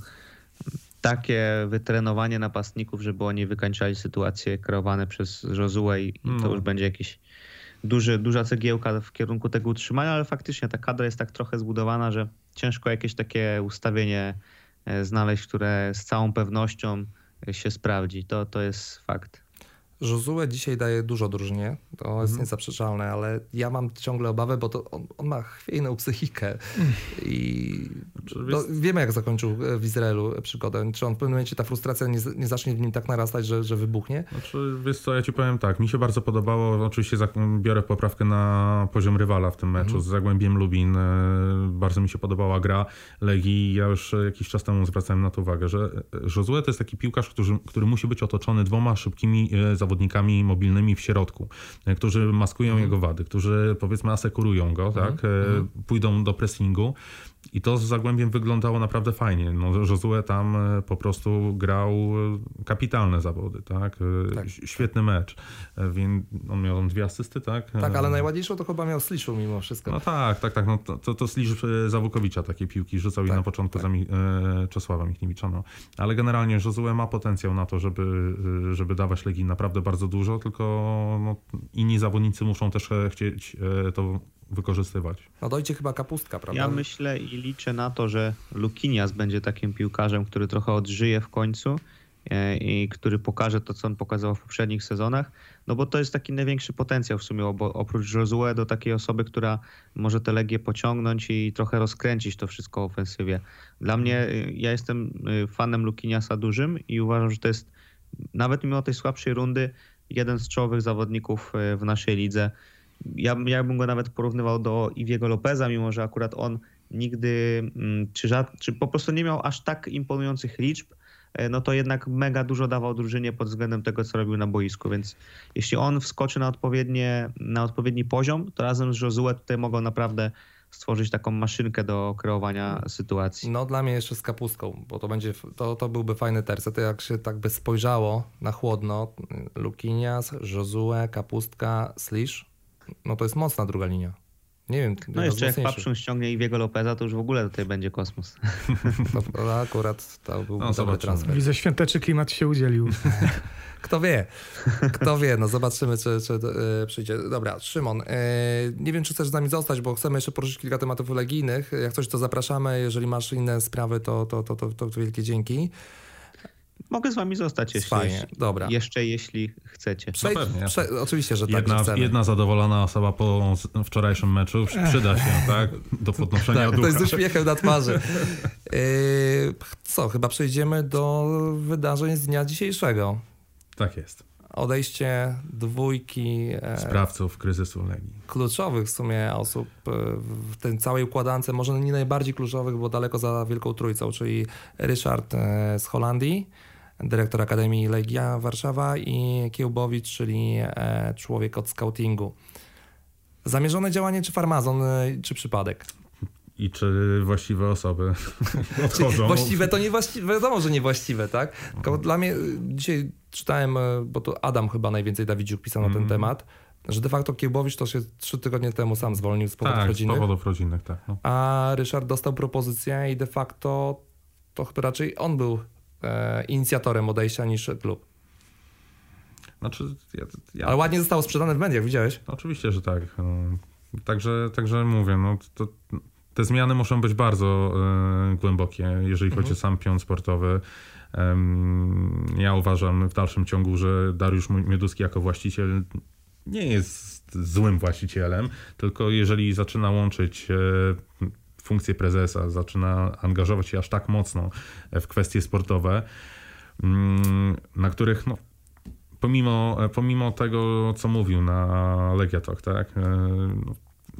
Speaker 3: takie wytrenowanie napastników, żeby oni wykańczali sytuacje kreowane przez Josué i
Speaker 4: No.
Speaker 3: to już będzie jakiś duży, duża cegiełka w kierunku tego utrzymania, ale faktycznie ta kadra jest tak trochę zbudowana, że ciężko jakieś takie ustawienie e, znaleźć, które z całą pewnością e, się sprawdzi. To, to jest fakt.
Speaker 1: Josue dzisiaj daje dużo drużynie, to
Speaker 4: Mhm.
Speaker 1: jest niezaprzeczalne, ale ja mam ciągle obawę, bo to on, on ma chwiejną psychikę. I no, wiemy jak zakończył w Izraelu przygodę. Czy on w pewnym momencie ta frustracja nie, nie zacznie w nim tak narastać, że, że wybuchnie?
Speaker 4: Znaczy, wiesz co, ja ci powiem tak, mi się bardzo podobało, oczywiście biorę poprawkę na poziom rywala w tym meczu. Z Zagłębiem Lubin, e, bardzo mi się podobała gra Legii, ja już e, jakiś czas temu zwracałem na to uwagę, że e, Josue to jest taki piłkarz, który, który musi być otoczony dwoma szybkimi e, zawodnikami mobilnymi w środku, e, którzy maskują jego wady, którzy powiedzmy asekurują go, tak, e, pójdą do pressingu i to z Zagłębiem wyglądało naprawdę fajnie. No, Josue tam e, po prostu grał e, kapitalne zawody, tak? E,
Speaker 1: Tak.
Speaker 4: Świetny mecz. Więc on miał dwie asysty, tak?
Speaker 1: Tak, ale najładniejszą to chyba miał Sliszu mimo wszystko.
Speaker 4: No tak, tak, tak. No, to, to, to Sliż e, Zawłukowicza takie piłki rzucał i
Speaker 1: Tak,
Speaker 4: na początku
Speaker 1: tak.
Speaker 4: za Mi, Czesława Michniewicza. No. Ale generalnie Josue ma potencjał na to, żeby, żeby dawać Legii naprawdę bardzo dużo, tylko no, inni zawodnicy muszą też chcieć to wykorzystywać.
Speaker 1: No dojdzie chyba kapustka, prawda?
Speaker 3: Ja myślę i liczę na to, że Lukinias będzie takim piłkarzem, który trochę odżyje w końcu e, i który pokaże to, co on pokazał w poprzednich sezonach, no bo to jest taki największy potencjał w sumie, bo oprócz Josue do takiej osoby, która może tę Legię pociągnąć i trochę rozkręcić to wszystko w ofensywie. Dla mnie, y, ja jestem y, fanem Lukiniasa dużym i uważam, że to jest nawet mimo tej słabszej rundy jeden z czołowych zawodników w naszej lidze. Ja, ja bym go nawet porównywał do Iwiego Lopeza, mimo że akurat on nigdy, mm, czy, czy po prostu nie miał aż tak imponujących liczb, e, no to jednak mega dużo dawał drużynie pod względem tego, co robił na boisku, więc jeśli on wskoczy na, odpowiednie, na odpowiedni poziom, to razem z Josue tutaj mogą naprawdę stworzyć taką maszynkę do kreowania sytuacji.
Speaker 1: No dla mnie jeszcze z kapustką, bo to będzie, to, to byłby fajny tercet. Jak się tak by spojrzało na chłodno, Lukinias, Josue, kapustka, Slish, no to jest mocna druga linia. Nie wiem,
Speaker 3: No jeszcze jak. Papszun ściągnie Iwiego Lopeza, to już w ogóle tutaj będzie kosmos.
Speaker 1: To, to akurat to byłby
Speaker 4: No,
Speaker 1: dobry
Speaker 4: zobaczymy.
Speaker 1: transfer.
Speaker 2: Widzę, świąteczny klimat się udzielił. [laughs]
Speaker 1: Kto wie? Kto wie? No zobaczymy, czy, czy e, przyjdzie. Dobra, Szymon, e, nie wiem, czy chcesz z nami zostać, bo chcemy jeszcze poruszyć kilka tematów legijnych. Jak coś, to zapraszamy. Jeżeli masz inne sprawy, to, to, to, to, to wielkie dzięki.
Speaker 3: Mogę z wami zostać, jeśli,
Speaker 1: Fajnie, dobra.
Speaker 3: jeszcze jeśli chcecie.
Speaker 1: Przejdź,
Speaker 4: pewnie,
Speaker 1: prze, oczywiście, że tak,
Speaker 4: Jedna, jedna zadowolona osoba po wczorajszym meczu przyda się, tak? Do podnoszenia
Speaker 1: Tak, to
Speaker 4: ducha.
Speaker 1: jest z uśmiechem na twarzy. E, co, chyba przejdziemy do wydarzeń z dnia dzisiejszego.
Speaker 4: Tak jest.
Speaker 1: Odejście dwójki e,
Speaker 4: Sprawców kryzysu Legii.
Speaker 1: kluczowych w sumie osób e, w tej całej układance, może nie najbardziej kluczowych, bo daleko za Wielką Trójcą, czyli Ryszard e, z Holandii, dyrektor Akademii Legia Warszawa i Kiełbowicz, czyli e, człowiek od scoutingu. Zamierzone działanie czy farmazon, e, czy przypadek?
Speaker 4: I czy właściwe osoby [laughs] odchodzą?
Speaker 1: Właściwe to niewłaściwe, wiadomo, że niewłaściwe, tak? Tylko dla mnie y, dzisiaj czytałem, bo to Adam chyba najwięcej Dawidziuk pisał na ten
Speaker 4: Mhm.
Speaker 1: temat, że de facto Kiełbowicz to się trzy tygodnie temu sam zwolnił z powodów
Speaker 4: tak, z
Speaker 1: rodzinnych,
Speaker 4: powodów rodzinnych, tak. No.
Speaker 1: a Ryszard dostał propozycję i de facto to chyba raczej on był e, inicjatorem odejścia niż klub.
Speaker 4: Znaczy, ja, ja,
Speaker 1: Ale ładnie zostało sprzedane w mediach, widziałeś?
Speaker 4: Oczywiście, że tak. No. Także, także mówię, no, to, te zmiany muszą być bardzo e, głębokie, jeżeli chodzi o sam pion sportowy. Ja uważam w dalszym ciągu, że Dariusz Mioduski jako właściciel nie jest złym właścicielem, tylko jeżeli zaczyna łączyć e, funkcję prezesa, zaczyna angażować się aż tak mocno w kwestie sportowe, mm, na których no, pomimo, pomimo tego, co mówił na Legia Talk, tak, e,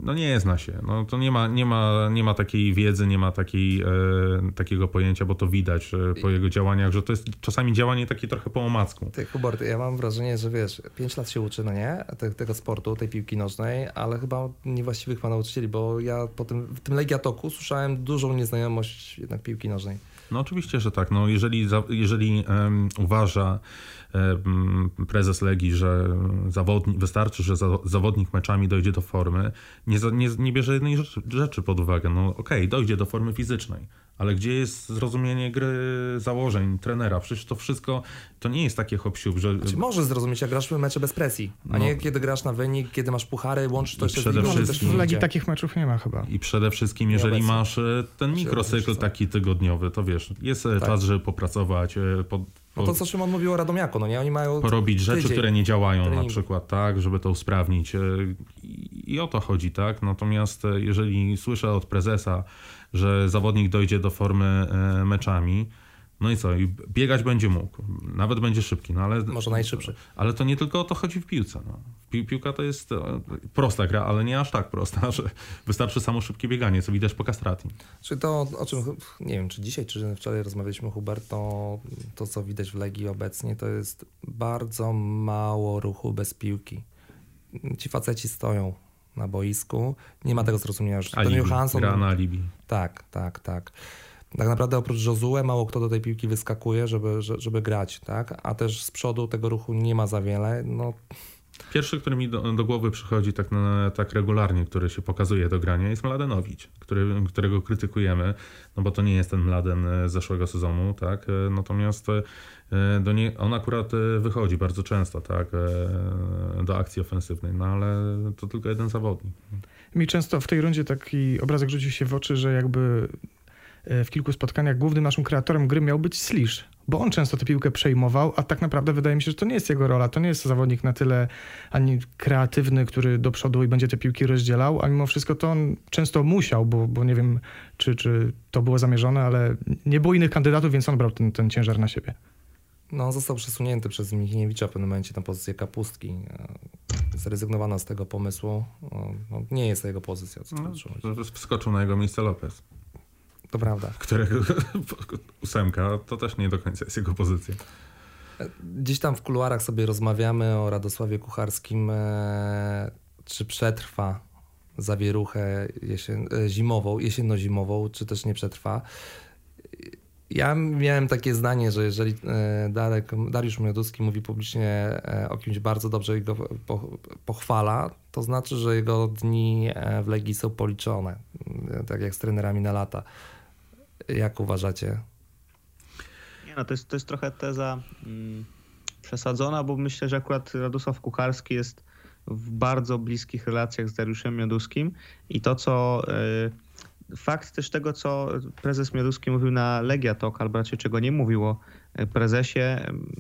Speaker 4: no, nie zna się. No, to nie ma, nie, ma, nie ma takiej wiedzy, nie ma takiej, e, takiego pojęcia, bo to widać e, po jego działaniach, że to jest czasami działanie takie trochę po omacku.
Speaker 1: Ty, Hubert, ja mam wrażenie, że wiesz, 5 lat się uczy, no nie, Te, tego sportu, tej piłki nożnej, ale chyba niewłaściwych ma nauczycieli, bo ja po tym, w tym Legiatoku słyszałem dużą nieznajomość jednak piłki nożnej.
Speaker 4: No oczywiście, że tak. No jeżeli jeżeli um, uważa um, prezes Legii, że zawodnik, wystarczy, że za, zawodnik meczami dojdzie do formy, nie, nie, nie bierze jednej rzeczy, pod uwagę. No okej, okay, dojdzie do formy fizycznej ale gdzie jest zrozumienie gry, założeń trenera? Przecież to wszystko to nie jest takie hop że...
Speaker 1: Znaczy, może zrozumieć, jak grasz mecze bez presji, a no. nie kiedy grasz na wynik, kiedy masz puchary, łączysz to jeszcze
Speaker 2: przede z wszystkim, W Legii takich meczów nie ma chyba.
Speaker 4: I przede wszystkim, jeżeli masz e, ten mikrocykl taki tygodniowy, to wiesz, jest e, tak. czas, żeby popracować, e, po,
Speaker 1: no to, co Szymon mówił o Radomiaku, no nie? Oni mają
Speaker 4: Porobić rzeczy, które nie działają treningu. na przykład, tak, żeby to usprawnić. I, I o to chodzi, tak? Natomiast jeżeli słyszę od prezesa, że zawodnik dojdzie do formy e, meczami. No i co? I biegać będzie mógł. Nawet będzie szybki, no ale.
Speaker 1: Może najszybszy.
Speaker 4: Ale to nie tylko o to chodzi w piłce. No. Pi piłka to jest e, prosta gra, ale nie aż tak prosta, [laughs] że wystarczy samo szybkie bieganie, co widać po kastrati.
Speaker 1: Czy to, o czym nie wiem, czy dzisiaj, czy wczoraj rozmawialiśmy, Hubert, to, to co widać w Legii obecnie, to jest bardzo mało ruchu bez piłki. Ci faceci stoją na boisku. Nie ma tego zrozumienia, że
Speaker 4: ten Johansson... Gra na alibi.
Speaker 1: Tak, tak, tak. Tak naprawdę oprócz Josue mało kto do tej piłki wyskakuje, żeby, żeby grać, tak? A też z przodu tego ruchu nie ma za wiele. No,
Speaker 4: Pierwszy, który mi do, do, głowy przychodzi tak, na, tak regularnie, który się pokazuje do grania, jest Mladenowicz, który, którego krytykujemy, no bo to nie jest ten Mladen z zeszłego sezonu, tak? Natomiast e, do nie, on akurat e, wychodzi bardzo często, tak? E, do akcji ofensywnej, no ale to tylko jeden zawodnik.
Speaker 2: Mi często w tej rundzie taki obrazek rzucił się w oczy, że jakby w kilku spotkaniach głównym naszym kreatorem gry miał być Slish, bo on często tę piłkę przejmował, a tak naprawdę wydaje mi się, że to nie jest jego rola. To nie jest zawodnik na tyle ani kreatywny, który do przodu i będzie te piłki rozdzielał, a mimo wszystko to on często musiał, bo, bo nie wiem, czy, czy to było zamierzone, ale nie było innych kandydatów, więc on brał ten, ten ciężar na siebie.
Speaker 1: No, został przesunięty przez Michniewicza w pewnym momencie na pozycję kapustki. Zrezygnowano z tego pomysłu. No, nie jest to jego pozycja. Co
Speaker 4: no, wskoczył na jego miejsce Lopez.
Speaker 1: To prawda.
Speaker 4: Którego [laughs] ósemka to też nie do końca jest jego pozycja.
Speaker 1: Gdzieś tam w kuluarach sobie rozmawiamy o Radosławie Kucharskim, e, czy przetrwa zawieruchę jesien, e, zimową, jesienno-zimową, czy też nie przetrwa. Ja miałem takie zdanie, że jeżeli e, Darek, Dariusz Mioduski mówi publicznie o kimś bardzo dobrze i go pochwala, to znaczy, że jego dni w Legii są policzone, tak jak z trenerami na lata. Jak uważacie?
Speaker 3: Nie no, to jest, to jest trochę teza mm, przesadzona, bo myślę, że akurat Radosław Kucharski jest w bardzo bliskich relacjach z Dariuszem Mioduskim i to, co y, fakt też tego, co prezes Mioduski mówił na Legia Talk, albo raczej czego nie mówił o prezesie,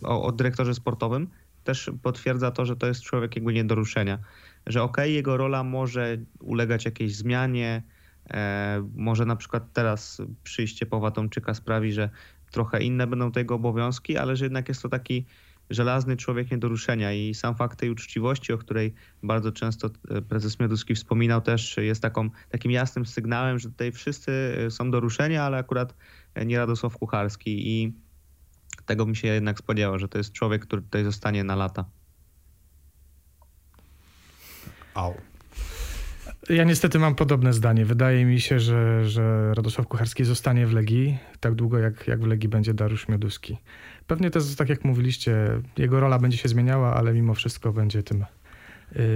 Speaker 3: o, o dyrektorze sportowym, też potwierdza to, że to jest człowiek jakby nie do ruszenia. Że okej, okay, jego rola może ulegać jakiejś zmianie, może na przykład teraz przyjście Pawła Tomczyka sprawi, że trochę inne będą tego obowiązki, ale że jednak jest to taki żelazny człowiek nie do ruszenia i sam fakt tej uczciwości, o której bardzo często e, prezes Mioduski wspominał, też jest taką, takim jasnym sygnałem, że tutaj wszyscy e, są do ruszenia, ale akurat nie Radosław Kucharski i tego bym się jednak spodziewał, że to jest człowiek, który tutaj zostanie na lata.
Speaker 2: Au. Ja niestety mam podobne zdanie. Wydaje mi się, że, że Radosław Kucharski zostanie w Legii tak długo, jak, jak w Legii będzie Dariusz Mioduski. Pewnie też, tak jak mówiliście, jego rola będzie się zmieniała, ale mimo wszystko będzie tym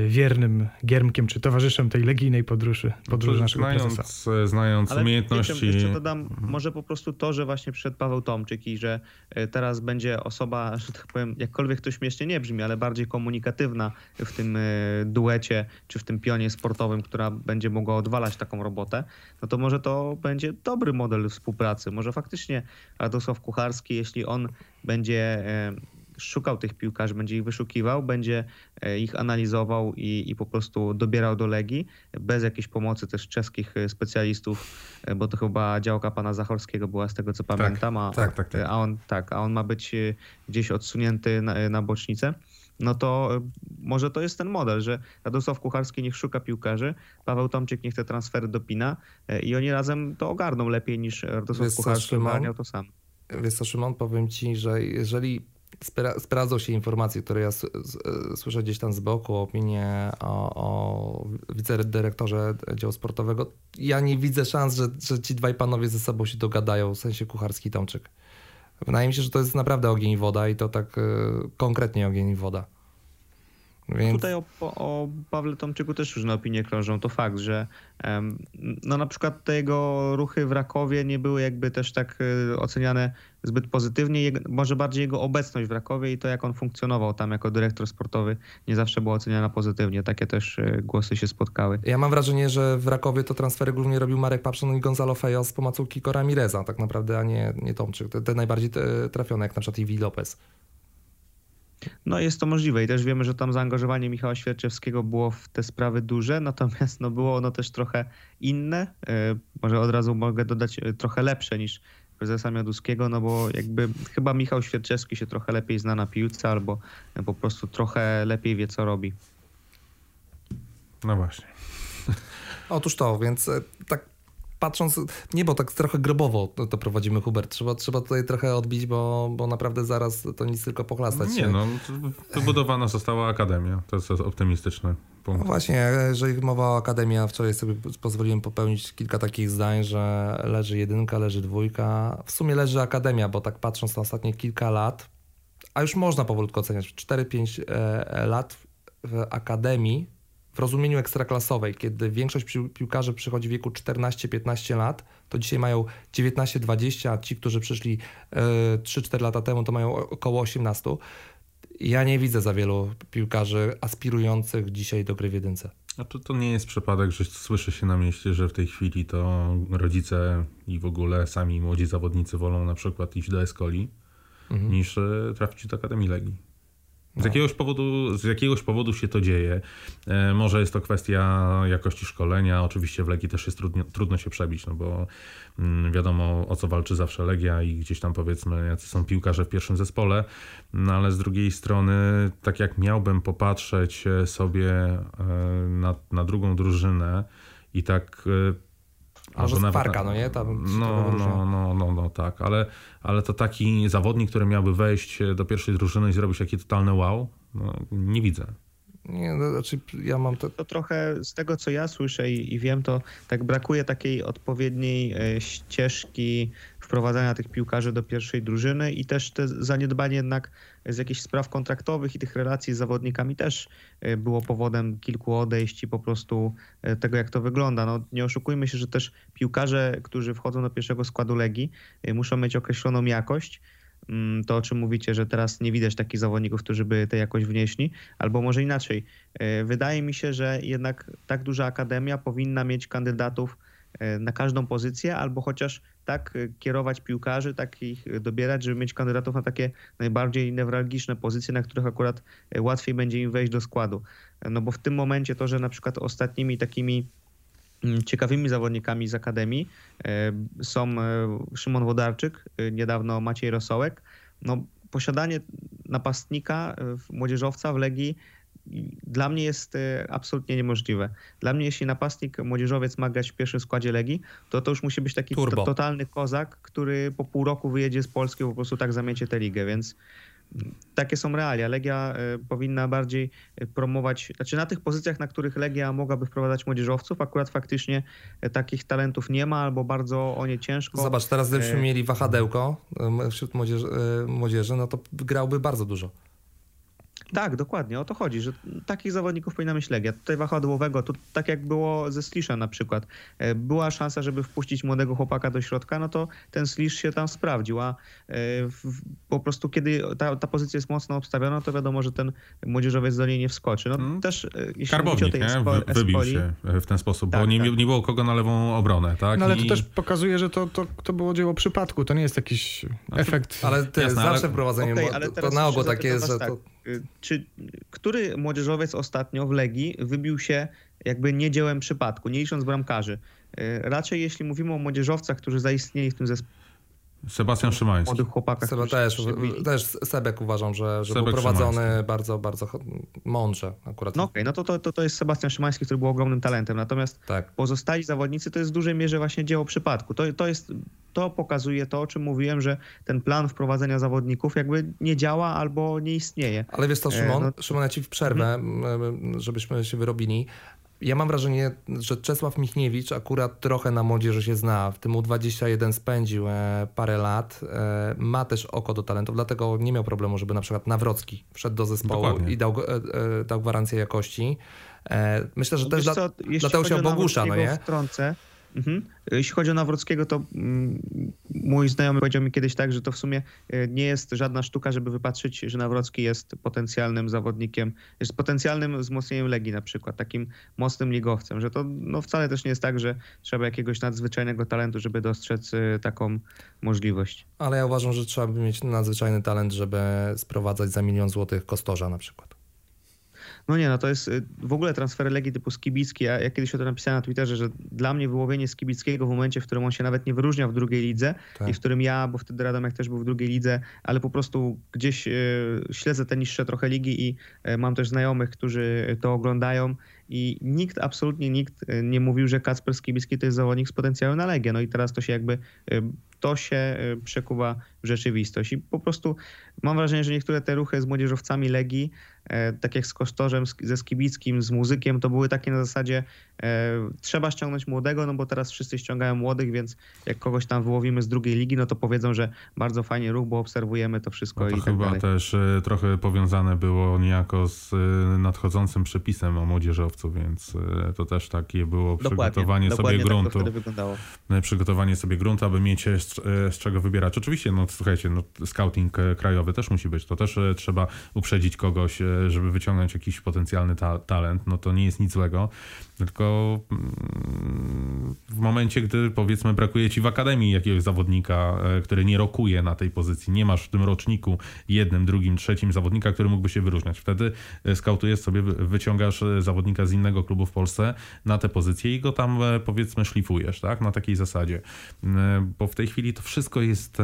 Speaker 2: wiernym giermkiem czy towarzyszem tej legijnej podróży, podróży naszego
Speaker 4: znając,
Speaker 2: prezesa.
Speaker 4: Znając Ale umiejętności...
Speaker 3: Jeszcze, jeszcze dodam mhm. może po prostu to, że właśnie przyszedł Paweł Tomczyk i że y, teraz będzie osoba, że tak powiem, jakkolwiek to śmiesznie nie brzmi, ale bardziej komunikatywna w tym y, duecie czy w tym pionie sportowym, która będzie mogła odwalać taką robotę, no to może to będzie dobry model współpracy. Może faktycznie Radosław Kucharski, jeśli on będzie szukał tych piłkarzy, będzie ich wyszukiwał, będzie e, ich analizował i, i po prostu dobierał do Legii, bez jakiejś pomocy też czeskich e, specjalistów, e, bo to chyba działka pana Zachorskiego była z tego co tak, pamiętam, a, tak, tak, tak. a, on, tak, a on ma być gdzieś odsunięty na, na bocznicę no to może to jest ten model, że Radosław Kucharski niech szuka piłkarzy, Paweł Tomczyk niech te transfery dopina i oni razem to ogarną lepiej niż Radosław Kucharski ogarniał to sam.
Speaker 1: Wiesz co, Szymon, powiem ci, że jeżeli spra- sprawdzą się informacje, które ja słyszę gdzieś tam z boku, opinie o, o wicedyrektorze działu sportowego. Ja nie widzę szans, że, że ci dwaj panowie ze sobą się dogadają, w sensie Kucharski Tomczyk. Wydaje mi się, że to jest naprawdę ogień i woda i to tak y, konkretnie ogień i woda. Więc...
Speaker 3: Tutaj o, o Pawle Tomczyku też różne opinie krążą. To fakt, że no na przykład te jego ruchy w Rakowie nie były jakby też tak y, oceniane zbyt pozytywnie. Może bardziej jego obecność w Rakowie i to, jak on funkcjonował tam jako dyrektor sportowy, nie zawsze była oceniana pozytywnie. Takie też y, głosy się spotkały.
Speaker 1: Ja mam wrażenie, że w Rakowie to transfery głównie robił Marek Papszon i Gonzalo Fejos z pomocą Kiko Ramireza, tak naprawdę, a nie, nie Tomczyk. Te, te najbardziej trafione, jak na przykład Iwi Lopez.
Speaker 3: No jest to możliwe i też wiemy, że tam zaangażowanie Michała Świerczewskiego było w te sprawy duże, natomiast no było ono też trochę inne. E, Może od razu mogę dodać e, trochę lepsze niż prezesa Mioduskiego, no bo jakby chyba Michał Świerczewski się trochę lepiej zna na piłce albo po prostu trochę lepiej wie co robi.
Speaker 4: No właśnie.
Speaker 1: Otóż to, więc e, tak patrząc, nie, bo tak trochę grobowo to, to prowadzimy, Hubert. Trzeba, trzeba tutaj trochę odbić, bo, bo naprawdę zaraz to nic tylko pochlastać
Speaker 4: Nie no, wybudowana została akademia. To jest optymistyczny punkt.
Speaker 1: No właśnie, jeżeli mowa o Akademii, a wczoraj sobie pozwoliłem popełnić kilka takich zdań, że leży jedynka, leży dwójka. W sumie leży Akademia, bo tak patrząc na ostatnie kilka lat, a już można powolutku oceniać, 4-5 e, lat w Akademii, w rozumieniu ekstraklasowej, kiedy większość pił- piłkarzy przychodzi w wieku 14-15 lat, to dzisiaj mają 19-20, a ci, którzy przyszli e, 3-4 lata temu, to mają około 18. Ja nie widzę za wielu piłkarzy aspirujących dzisiaj do gry w jedynce.
Speaker 4: A to, to nie jest przypadek, że słyszy się na mieście, że w tej chwili to rodzice i w ogóle sami młodzi zawodnicy wolą na przykład iść do Escoli,
Speaker 1: Mhm.
Speaker 4: niż e, trafić do Akademii Legii. Z,
Speaker 1: No.
Speaker 4: jakiegoś powodu, z jakiegoś powodu się to dzieje. E, może jest to kwestia jakości szkolenia. Oczywiście w Legii też jest trudno, trudno się przebić, no bo mm, wiadomo o co walczy zawsze Legia i gdzieś tam powiedzmy jacy są piłkarze w pierwszym zespole. No ale z drugiej strony, tak jak miałbym popatrzeć e, sobie e, na, na drugą drużynę i tak... e, albo
Speaker 1: z Parka,
Speaker 4: na-
Speaker 1: no nie? Tam
Speaker 4: no, no, no, no, no, tak, ale, ale to taki zawodnik, który miałby wejść do pierwszej drużyny i zrobić takie totalne wow, no, nie widzę.
Speaker 1: Nie, no, znaczy ja mam to...
Speaker 3: To trochę z tego, co ja słyszę i, i wiem, to tak brakuje takiej odpowiedniej e, ścieżki wprowadzania tych piłkarzy do pierwszej drużyny i też te zaniedbanie jednak z jakichś spraw kontraktowych i tych relacji z zawodnikami też e, było powodem kilku odejść i po prostu e, tego, jak to wygląda. No, nie oszukujmy się, że też piłkarze, którzy wchodzą do pierwszego składu Legii, e, muszą mieć określoną jakość. Mm, To, o czym mówicie, że teraz nie widać takich zawodników, którzy by tę jakość wnieśli, albo może inaczej. Wydaje mi się, że jednak tak duża akademia powinna mieć kandydatów na każdą pozycję, albo chociaż tak e, kierować piłkarzy, tak ich e, dobierać, żeby mieć kandydatów na takie najbardziej newralgiczne pozycje, na których akurat e, łatwiej będzie im wejść do składu. E, No bo w tym momencie to, że na przykład ostatnimi takimi mm, ciekawymi zawodnikami z Akademii e, są e, Szymon Wodarczyk, e, niedawno Maciej Rosołek. No, posiadanie napastnika, e, młodzieżowca w Legii dla mnie jest e, absolutnie niemożliwe. Dla mnie, jeśli napastnik młodzieżowiec ma grać w pierwszym składzie Legii, to to już musi być taki to, totalny kozak, który po pół roku wyjedzie z Polski, po prostu tak zamiecie tę ligę, więc mm, takie są realia. Legia e, powinna bardziej e, promować, znaczy na tych pozycjach, na których Legia mogłaby wprowadzać młodzieżowców, akurat faktycznie takich talentów nie ma albo bardzo o nie ciężko.
Speaker 1: Zobacz, teraz gdybyśmy mieli wahadełko wśród młodzieży, młodzieży, no to grałby bardzo dużo.
Speaker 3: Tak, dokładnie, o to chodzi, że takich zawodników powinna mieć Legia. Tutaj wahadłowego, tu tak jak było ze Sliszem na przykład, e, była szansa, żeby wpuścić młodego chłopaka do środka, no to ten Slisz się tam sprawdził, a e, w- po prostu kiedy ta, ta pozycja jest mocno obstawiona, to wiadomo, że ten młodzieżowiec do niej nie wskoczy. No
Speaker 4: Mm.
Speaker 3: też, e, jeśli mówicie o
Speaker 4: Karbownik
Speaker 3: tej
Speaker 4: Wy, wybił się w ten sposób, bo
Speaker 3: Tak,
Speaker 4: nie,
Speaker 3: tak.
Speaker 4: nie było kogo na lewą obronę, tak?
Speaker 2: No ale to
Speaker 4: I-
Speaker 2: też pokazuje, że to, to, to było dzieło przypadku, to nie jest jakiś efekt.
Speaker 1: Ale ty,
Speaker 4: Jasne,
Speaker 1: zawsze
Speaker 4: ale-
Speaker 1: wprowadzenie,
Speaker 3: Okej,
Speaker 1: mło-
Speaker 3: ale
Speaker 1: to na ogół
Speaker 3: jeszcze
Speaker 1: takie jest, że to...
Speaker 3: y, Czy który młodzieżowiec ostatnio w Legii wybił się jakby nie dziełem przypadku, nie licząc bramkarzy? Y, Raczej jeśli mówimy o młodzieżowcach, którzy zaistnieli w tym zespole,
Speaker 4: Sebastian Szymański.
Speaker 3: młodych chłopakach,
Speaker 1: Seba też, też Sebek uważam, że, że był
Speaker 4: Sebek
Speaker 1: prowadzony
Speaker 4: Szymański.
Speaker 1: bardzo, bardzo mądrze akurat.
Speaker 3: No okej, no to, to, to, to jest Sebastian Szymański, który był ogromnym talentem, natomiast
Speaker 1: Tak.
Speaker 3: pozostali zawodnicy to jest w dużej mierze właśnie dzieło przypadku. To, to jest to pokazuje to, o czym mówiłem, że ten plan wprowadzenia zawodników jakby nie działa albo nie istnieje.
Speaker 1: Ale wiesz co, Szymon, no... Szymon ja ci w przerwę, mhm. żebyśmy się wyrobili. Ja mam wrażenie, że Czesław Michniewicz akurat trochę na młodzieży się zna. W tym U21 spędził e, parę lat. E, ma też oko do talentów, dlatego nie miał problemu, żeby na przykład Nawrocki wszedł do zespołu Dokładnie. i dał, e, dał gwarancję jakości. Myślę, że no też dla, co, dlatego się Bogusza, no nie?
Speaker 3: Wtrącę, Mhm. Jeśli chodzi o Nawrockiego, to mm, mój znajomy powiedział mi kiedyś tak, że to w sumie e, nie jest żadna sztuka, żeby wypatrzyć, że Nawrocki jest potencjalnym zawodnikiem, jest potencjalnym wzmocnieniem Legii na przykład, takim mocnym ligowcem, że to no, wcale też nie jest tak, że trzeba jakiegoś nadzwyczajnego talentu, żeby dostrzec e, taką możliwość.
Speaker 1: Ale ja uważam, że trzeba mieć nadzwyczajny talent, żeby sprowadzać za milion złotych Kostorza na przykład.
Speaker 3: No nie, no to jest y, w ogóle transfery Legii typu Skibicki. Ja, ja kiedyś o tym napisałem na Twitterze, że dla mnie wyłowienie Skibickiego w momencie, w którym on się nawet nie wyróżniał w drugiej lidze tak. i w którym ja, bo wtedy Radomek też był w drugiej lidze, ale po prostu gdzieś y, śledzę te niższe trochę ligi i y, mam też znajomych, którzy to oglądają i nikt, absolutnie nikt nie mówił, że Kacper Skibicki to jest zawodnik z potencjałem na Legię. No i teraz to się jakby to się przekuwa rzeczywistość. I po prostu mam wrażenie, że niektóre te ruchy z młodzieżowcami Legii E, tak jak z Kosztorzem, ze Skibickim, z muzykiem, to były takie na zasadzie e, trzeba ściągnąć młodego, no bo teraz wszyscy ściągają młodych, więc jak kogoś tam wyłowimy z drugiej ligi, no to powiedzą, że bardzo fajnie ruch, bo obserwujemy to wszystko no to i
Speaker 4: tak chyba
Speaker 3: dalej.
Speaker 4: też e, trochę powiązane było niejako z nadchodzącym przepisem o młodzieżowcu, więc to też takie było dokładnie, przygotowanie dokładnie sobie tak gruntu. Przygotowanie sobie gruntu, aby mieć z, z czego wybierać. Oczywiście, no słuchajcie, no, scouting krajowy też musi być. To też trzeba uprzedzić kogoś żeby wyciągnąć jakiś potencjalny ta talent, no to nie jest nic złego, tylko mm, w momencie, gdy powiedzmy brakuje ci w akademii jakiegoś zawodnika, e, który nie rokuje na tej pozycji, nie masz w tym roczniku jednym, drugim, trzecim zawodnika, który mógłby się wyróżniać. Wtedy e, skautujesz sobie, wyciągasz e, zawodnika z innego klubu w Polsce na tę pozycję i go tam powiedzmy szlifujesz, tak? Na takiej zasadzie. Bo w tej chwili to wszystko jest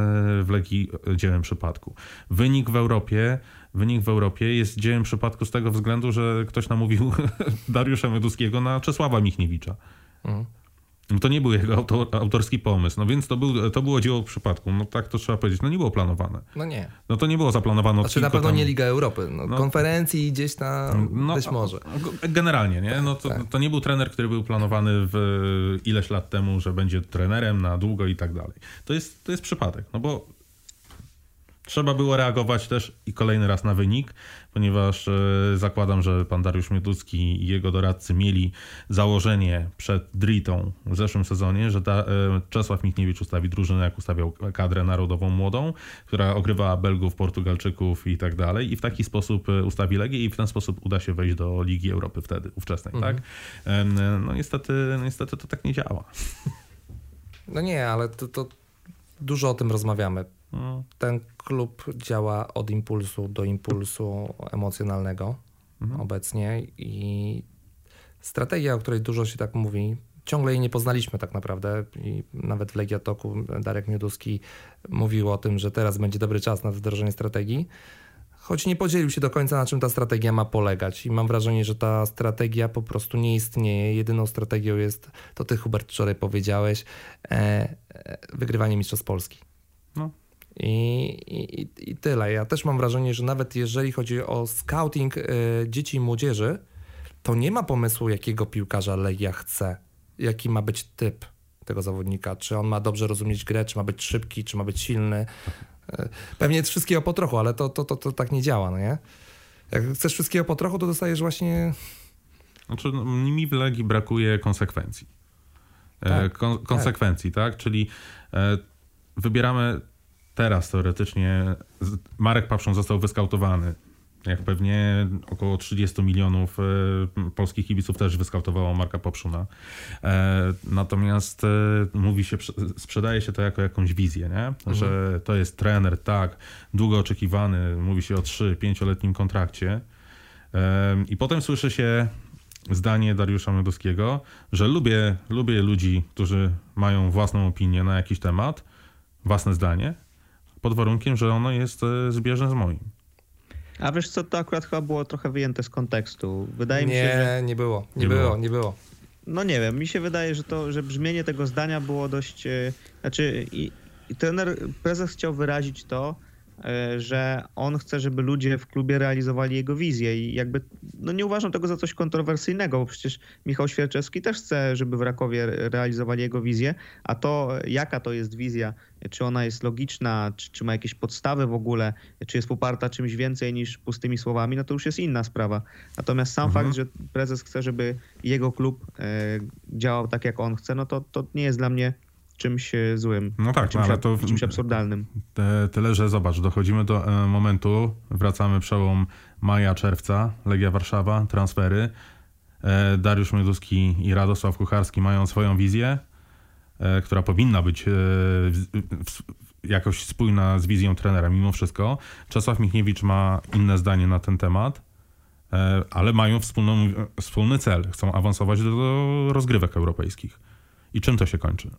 Speaker 4: w Legii dziełem przypadku. Wynik w Europie wynik w Europie jest dziełem przypadku z tego względu, że ktoś namówił [laughs] Dariusza Meduskiego na Czesława Michniewicza. Mhm. To nie był jego autor, autorski pomysł, no więc to, był, to było dzieło przypadku. No tak to trzeba powiedzieć. No nie było planowane.
Speaker 1: No nie.
Speaker 4: No to nie było zaplanowane.
Speaker 1: Znaczy na pewno tam... nie Liga Europy. No, no, konferencji gdzieś tam no, być może.
Speaker 4: Generalnie, nie? No to, tak. to nie był trener, który był planowany w ileś lat temu, że będzie trenerem na długo i tak dalej. To jest, to jest przypadek, no bo Trzeba było reagować też i kolejny raz na wynik, ponieważ e, zakładam, że pan Dariusz Mioducki i jego doradcy mieli założenie przed Dritą w zeszłym sezonie, że da, e, Czesław Michniewicz ustawi drużynę, jak ustawiał kadrę narodową młodą, która ogrywała Belgów, Portugalczyków i tak dalej i w taki sposób e, ustawi Legię i w ten sposób uda się wejść do Ligi Europy wtedy, ówczesnej, tak? mhm. tak? No niestety, niestety to tak nie działa.
Speaker 1: No nie, ale to, to dużo o tym rozmawiamy. Ten klub działa od impulsu do impulsu emocjonalnego mhm. obecnie i strategia, o której dużo się tak mówi, ciągle jej nie poznaliśmy tak naprawdę i nawet w Legiatoku Darek Mioduski mówił o tym, że teraz będzie dobry czas na wdrożenie strategii, choć nie podzielił się do końca na czym ta strategia ma polegać i mam wrażenie, że ta strategia po prostu nie istnieje. Jedyną strategią jest, to ty Hubert wczoraj powiedziałeś, e, e, wygrywanie Mistrzostw Polski. I, i, I tyle. Ja też mam wrażenie, że nawet jeżeli chodzi o scouting y, dzieci i młodzieży, to nie ma pomysłu, jakiego piłkarza Legia chce, jaki ma być typ tego zawodnika. Czy on ma dobrze rozumieć grę, czy ma być szybki, czy ma być silny. Y, pewnie jest wszystkiego po trochu, ale to, to, to, to tak nie działa, no nie? Jak chcesz wszystkiego po trochu, to dostajesz właśnie...
Speaker 4: Znaczy, no, mi w Legii brakuje konsekwencji. E, tak, Kon konsekwencji, tak? tak? Czyli wybieramy teraz teoretycznie Marek Papszon został wyskautowany. Jak pewnie około 30 milionów e, polskich kibiców też wyskautowało Marka Popszuna. E, natomiast e, mówi się, sprzedaje się to jako jakąś wizję, nie? Mhm. że to jest trener, tak, długo oczekiwany, mówi się o 3-5-letnim kontrakcie. I potem słyszy się zdanie Dariusza Miodowskiego, że lubię, lubię ludzi, którzy mają własną opinię na jakiś temat, własne zdanie, pod warunkiem, że ono jest e, zbieżne z moim.
Speaker 3: A wiesz co, to akurat chyba było trochę wyjęte z kontekstu. Wydaje
Speaker 1: nie,
Speaker 3: mi się,
Speaker 1: że... Nie, było, nie, nie było, było, nie było.
Speaker 3: No nie wiem, mi się wydaje, że to, że brzmienie tego zdania było dość, e, znaczy i trener, prezes chciał wyrazić to, że on chce, żeby ludzie w klubie realizowali jego wizję i jakby no nie uważam tego za coś kontrowersyjnego, bo przecież Michał Świerczewski też chce, żeby w Rakowie realizowali jego wizję, a to jaka to jest wizja, czy ona jest logiczna, czy, czy ma jakieś podstawy w ogóle, czy jest poparta czymś więcej niż pustymi słowami, no to już jest inna sprawa. Natomiast sam mhm. fakt, że prezes chce, żeby jego klub e, działał tak, jak on chce, no to, to nie jest dla mnie czymś e, złym.
Speaker 4: No tak,
Speaker 3: czymś,
Speaker 4: ale to
Speaker 3: czymś absurdalnym.
Speaker 4: tyle, że zobacz, dochodzimy do e, momentu, wracamy przełom maja, czerwca, Legia Warszawa, transfery. E, Dariusz Mioduski i Radosław Kucharski mają swoją wizję, która powinna być jakoś spójna z wizją trenera mimo wszystko. Czesław Michniewicz ma inne zdanie na ten temat, ale mają wspólną, wspólny cel. Chcą awansować do rozgrywek europejskich. I czym to się kończy?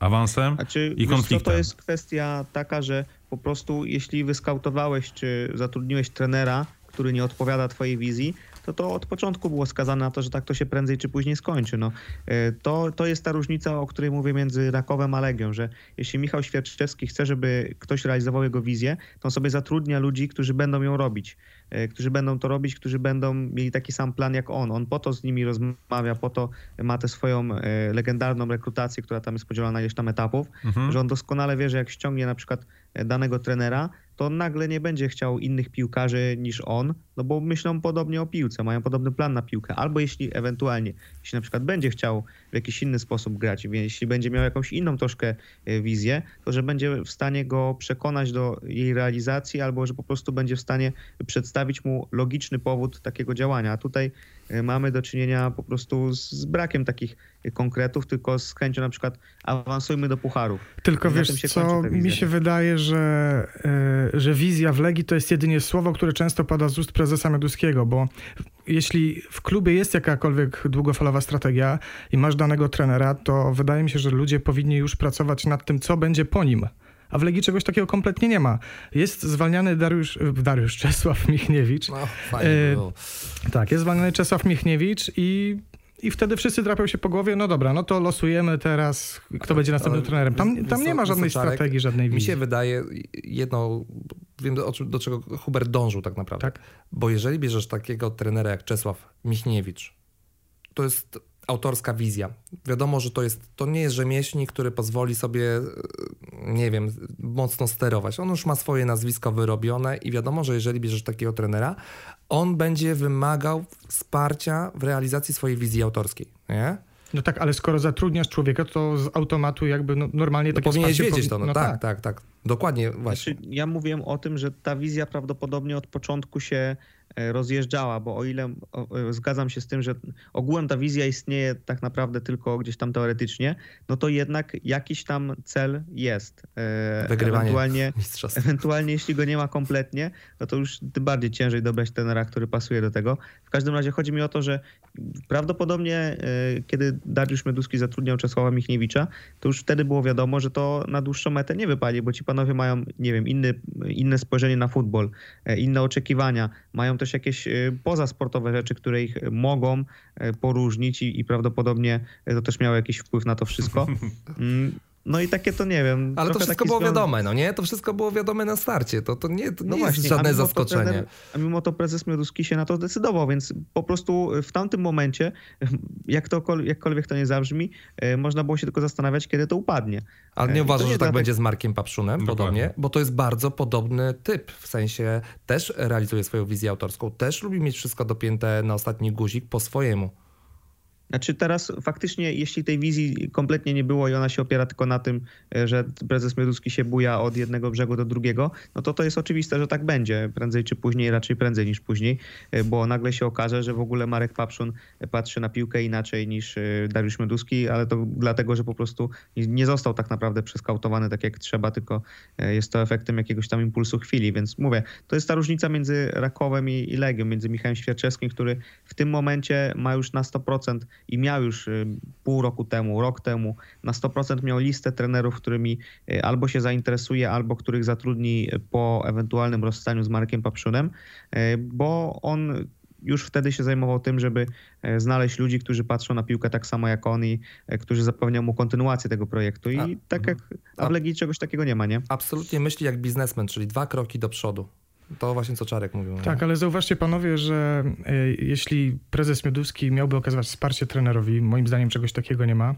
Speaker 4: Awansem znaczy, i konfliktem.
Speaker 3: Co, to jest kwestia taka, że po prostu jeśli wyskautowałeś czy zatrudniłeś trenera, który nie odpowiada twojej wizji, to to od początku było skazane na to, że tak to się prędzej czy później skończy. No, e, to, to jest ta różnica, o której mówię między Rakowem a Legią, że jeśli Michał Świerczewski chce, żeby ktoś realizował jego wizję, to on sobie zatrudnia ludzi, którzy będą ją robić. E, którzy będą to robić, którzy będą mieli taki sam plan jak on. On po to z nimi rozmawia, po to ma tę swoją e, legendarną rekrutację, która tam jest podzielona na ileś tam etapów, mhm. że on doskonale wie, że jak ściągnie na przykład danego trenera, to on nagle nie będzie chciał innych piłkarzy niż on, no bo myślą podobnie o piłce, mają podobny plan na piłkę. Albo jeśli ewentualnie, jeśli na przykład będzie chciał w jakiś inny sposób grać, jeśli będzie miał jakąś inną troszkę wizję, to że będzie w stanie go przekonać do jej realizacji, albo że po prostu będzie w stanie przedstawić przedstawić mu logiczny powód takiego działania. A tutaj e, mamy do czynienia po prostu z brakiem takich konkretów, tylko z chęcią na przykład awansujmy do pucharów.
Speaker 2: Tylko wiesz co, mi się wydaje, że, e, że wizja w Legii to jest jedynie słowo, które często pada z ust prezesa Meduskiego, bo jeśli w klubie jest jakakolwiek długofalowa strategia i masz danego trenera, to wydaje mi się, że ludzie powinni już pracować nad tym, co będzie po nim a w Legii czegoś takiego kompletnie nie ma. Jest zwalniany Dariusz, Dariusz Czesław Michniewicz. No, fajnie e, Tak, jest zwalniany Czesław Michniewicz i i wtedy wszyscy drapią się po głowie, no dobra, no to losujemy teraz, kto będzie następnym trenerem. Tam, tam nie ma żadnej strategii, żadnej wizji.
Speaker 1: Mi się wydaje jedno, wiem do, do czego Hubert dążył tak naprawdę. Tak? Bo jeżeli bierzesz takiego trenera jak Czesław Michniewicz, to jest autorska wizja. Wiadomo, że to jest, to nie jest rzemieślnik, który pozwoli sobie, e, nie wiem, mocno sterować. On już ma swoje nazwisko wyrobione i wiadomo, że jeżeli bierzesz takiego trenera, on będzie wymagał wsparcia w realizacji swojej wizji autorskiej, nie?
Speaker 2: No tak, ale skoro zatrudniasz człowieka, to z automatu jakby no, normalnie no takie
Speaker 1: Powinieneś wiedzieć to, no, no tak, tak, tak, tak, Dokładnie, właśnie.
Speaker 3: Znaczy, ja mówiłem o tym, że ta wizja prawdopodobnie od początku się rozjeżdżała, bo o ile e, zgadzam się z tym, że ogółem ta wizja istnieje tak naprawdę tylko gdzieś tam teoretycznie, no to jednak jakiś tam cel jest.
Speaker 1: E, Wygrywanie ewentualnie, [laughs]
Speaker 3: ewentualnie jeśli go nie ma kompletnie, no to już tym bardziej ciężej dobrać tenera, który pasuje do tego. W każdym razie chodzi mi o to, że prawdopodobnie kiedy Dariusz Meduski zatrudniał Czesława Michniewicza, to już wtedy było wiadomo, że to na dłuższą metę nie wypali, bo ci panowie mają, nie wiem, inny, inne spojrzenie na futbol, inne oczekiwania, mają też jakieś y, pozasportowe rzeczy, które ich mogą y, poróżnić i, i prawdopodobnie to też miało jakiś wpływ na to wszystko. [laughs] No i takie to nie wiem.
Speaker 1: Ale to wszystko było wiadome, no nie? To wszystko było wiadome na starcie. To, to nie, to no nie właśnie, jest żadne a zaskoczenie.
Speaker 3: Trener, a mimo to prezes Mioduski się na to zdecydował, więc po prostu w tamtym momencie, [laughs] jak to, jakkolwiek to nie zabrzmi, e, można było się tylko zastanawiać, kiedy to upadnie.
Speaker 1: Ale nie e, uważasz, że tak będzie z Markiem Papszunem podobnie? Bo to jest bardzo podobny typ. W sensie też realizuje swoją wizję autorską, też lubi mieć wszystko dopięte na ostatni guzik po swojemu.
Speaker 3: Znaczy teraz faktycznie, jeśli tej wizji kompletnie nie było i ona się opiera tylko na tym, e, że prezes Mioduski się buja od jednego brzegu do drugiego, no to to jest oczywiste, że tak będzie. Prędzej czy później, raczej prędzej niż później, e, bo nagle się okaże, że w ogóle Marek Papszun patrzy na piłkę inaczej niż e, Dariusz Mioduski, ale to dlatego, że po prostu nie został tak naprawdę przeskautowany tak jak trzeba, tylko jest to efektem jakiegoś tam impulsu chwili, więc mówię, to jest ta różnica między Rakowem i, i Legią, między Michałem Świerczewskim, który w tym momencie ma już na 100% i miał już y, pół roku temu, rok temu na 100% miał listę trenerów, którymi y, albo się zainteresuje, albo których zatrudni po ewentualnym rozstaniu z Markiem Papszunem, y, bo on już wtedy się zajmował tym, żeby e, znaleźć ludzi, którzy patrzą na piłkę tak samo jak on i e, którzy zapewnią mu kontynuację tego projektu. I
Speaker 1: A,
Speaker 3: tak jak a w Legii czegoś takiego nie ma, nie?
Speaker 1: Absolutnie myśli jak biznesmen, czyli dwa kroki do przodu. To właśnie co Czarek mówił. nie?
Speaker 2: Tak, ale zauważcie panowie, że e, jeśli prezes Miodowski miałby okazywać wsparcie trenerowi, moim zdaniem czegoś takiego nie ma,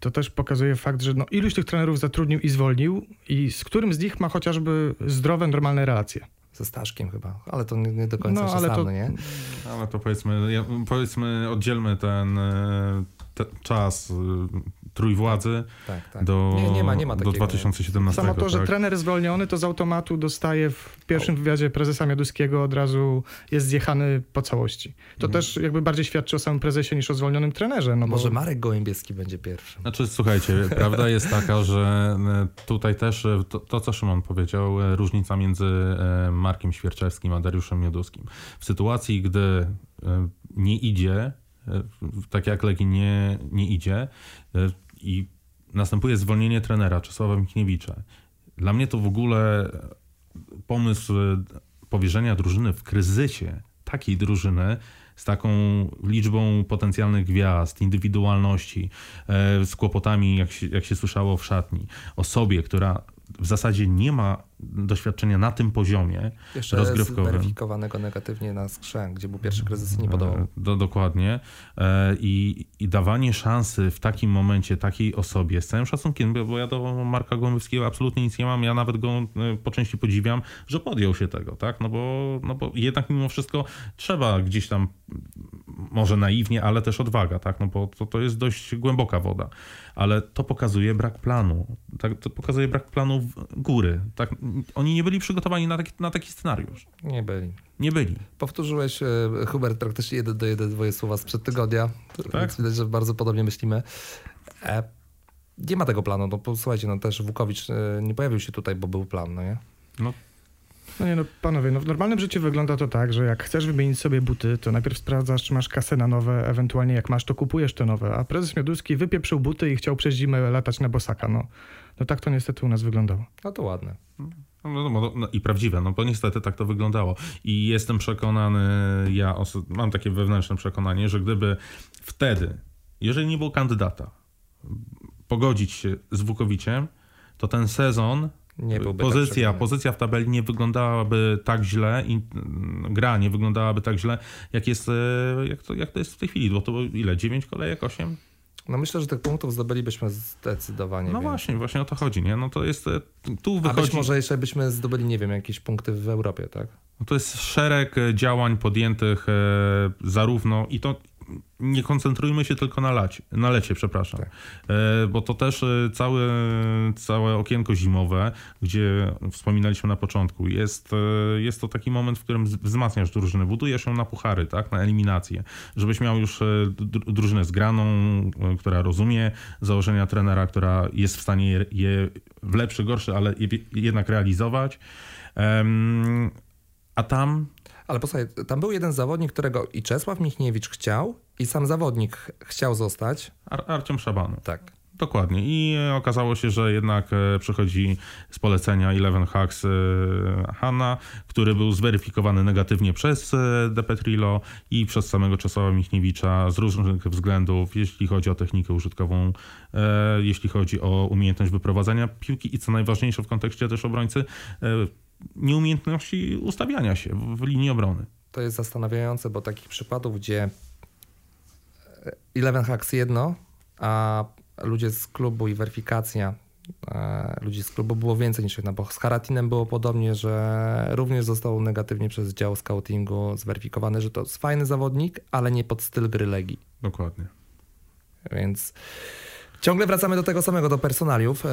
Speaker 2: to też pokazuje fakt, że no, iluś tych trenerów zatrudnił i zwolnił i z którym z nich ma chociażby zdrowe, normalne relacje.
Speaker 1: Ze Staszkiem chyba, ale to nie, nie do końca
Speaker 2: No,
Speaker 1: no,
Speaker 2: ale to-
Speaker 1: nie?
Speaker 4: Ale to powiedzmy, ja- powiedzmy oddzielmy ten e, te, czas e, trójwładzy
Speaker 1: Tak, tak.
Speaker 4: do,
Speaker 1: nie, nie ma, nie ma
Speaker 4: do
Speaker 1: takiego.
Speaker 4: 2017.
Speaker 2: Samo to, że
Speaker 4: tak?
Speaker 2: trener zwolniony, to z automatu dostaje w pierwszym wywiadzie prezesa Mioduskiego od razu jest zjechany po całości. To też jakby bardziej świadczy o samym prezesie niż o zwolnionym trenerze. No bo...
Speaker 1: Może Marek Gołębieski będzie pierwszy.
Speaker 4: Znaczy, słuchajcie, prawda jest taka, że e, tutaj też e, to, to, co Szymon powiedział, e, różnica między Markiem Świerczewskim a Dariuszem Mioduskim. W sytuacji, gdy nie idzie, tak jak Legii nie, nie idzie. E, i następuje zwolnienie trenera Czesława Michniewicza, dla mnie to w ogóle pomysł powierzenia drużyny w kryzysie, takiej drużyny, z taką liczbą potencjalnych gwiazd, indywidualności, e, z kłopotami, jak się, jak się słyszało w szatni, osobie, która w zasadzie nie ma doświadczenia na tym poziomie
Speaker 1: Jeszcze
Speaker 4: rozgrywkowym.
Speaker 1: zweryfikowanego negatywnie na skrzę, gdzie był pierwszy kryzys i nie podobał.
Speaker 4: E, Do, dokładnie. E, I, I dawanie szansy w takim momencie takiej osobie, z całym szacunkiem, bo, ja do Marka Gołębskiego absolutnie nic nie mam, ja nawet go e, po części podziwiam, że podjął się tego, tak? No bo, no bo jednak mimo wszystko trzeba gdzieś tam, może naiwnie, ale też odwaga, tak? No bo to, to jest dość głęboka woda. Ale to pokazuje brak planu. Tak, to pokazuje brak planu góry. Tak? Oni nie byli przygotowani na taki, na taki scenariusz.
Speaker 1: Nie byli.
Speaker 4: Nie byli.
Speaker 1: Powtórzyłeś, e, Hubert, praktycznie jeden do jeden twoje słowa sprzed tygodnia,
Speaker 4: Tak?
Speaker 1: więc widać, że bardzo podobnie myślimy. E, nie ma tego planu, no posłuchajcie, no też Wukowicz e, nie pojawił się tutaj, bo był plan, no nie?
Speaker 4: No,
Speaker 2: No nie no, panowie, no w normalnym życiu wygląda to tak, że jak chcesz wymienić sobie buty, to najpierw sprawdzasz, czy masz kasę na nowe, ewentualnie jak masz, to kupujesz te nowe. A prezes Mioduski wypieprzył buty i chciał przez zimę latać na bosaka. No, no tak to niestety u nas wyglądało.
Speaker 1: No to ładne.
Speaker 4: No, no, no, I prawdziwe, no bo niestety tak to wyglądało. I jestem przekonany, ja mam takie wewnętrzne przekonanie, że gdyby wtedy, jeżeli nie było kandydata, pogodzić się z Wukowiciem, to ten sezon,
Speaker 1: Nie byłby tak
Speaker 4: pozycja,
Speaker 1: przekonany.
Speaker 4: pozycja w tabeli nie wyglądałaby tak źle i mm, gra nie wyglądałaby tak źle, jak jest, e, jak to, jak to jest w tej chwili. Bo to było ile? 9 kolejek? 8?
Speaker 1: No myślę, że tych punktów zdobylibyśmy zdecydowanie
Speaker 4: No
Speaker 1: więcej.
Speaker 4: właśnie, właśnie o to chodzi, nie? No to jest, e, tu
Speaker 1: A
Speaker 4: wychodzi...
Speaker 1: być może jeszcze byśmy zdobyli, nie wiem, jakieś punkty w Europie, tak?
Speaker 4: No to jest szereg działań podjętych e, zarówno i to nie koncentrujmy się tylko na, lacie, na lecie, przepraszam,
Speaker 1: Tak.
Speaker 4: e, bo to też e, całe, całe okienko zimowe, gdzie wspominaliśmy na początku, jest, e, jest to taki moment, w którym wzmacniasz drużynę, budujesz ją na puchary, tak, na eliminację, żebyś miał już dru- drużynę zgraną, która rozumie założenia trenera, która jest w stanie je, je w lepszy, gorszy, ale je, jednak realizować. A tam
Speaker 1: Ale posłuchaj, tam był jeden zawodnik, którego i Czesław Michniewicz chciał, i sam zawodnik ch- chciał zostać.
Speaker 4: Ar Arciom Szabanu.
Speaker 1: Tak.
Speaker 4: Dokładnie. I e, okazało się, że jednak e, przychodzi z polecenia Eleven Hacks e, Hanna, który był zweryfikowany negatywnie przez e, De Petrillo i przez samego Czesława Michniewicza z różnych względów, jeśli chodzi o technikę użytkową, jeśli chodzi o umiejętność wyprowadzania piłki i co najważniejsze w kontekście też obrońcy, nieumiejętności ustawiania się w, w linii obrony.
Speaker 1: To jest zastanawiające, bo takich przypadów, gdzie e, Eleven Hacks jedno, a ludzie z klubu i weryfikacja e, ludzi z klubu było więcej niż jedna, bo z Haratinem było podobnie, że również został negatywnie przez dział scoutingu zweryfikowany, że to jest fajny zawodnik, ale nie pod styl gry Legii.
Speaker 4: Dokładnie.
Speaker 1: Więc ciągle wracamy do tego samego, do personaliów.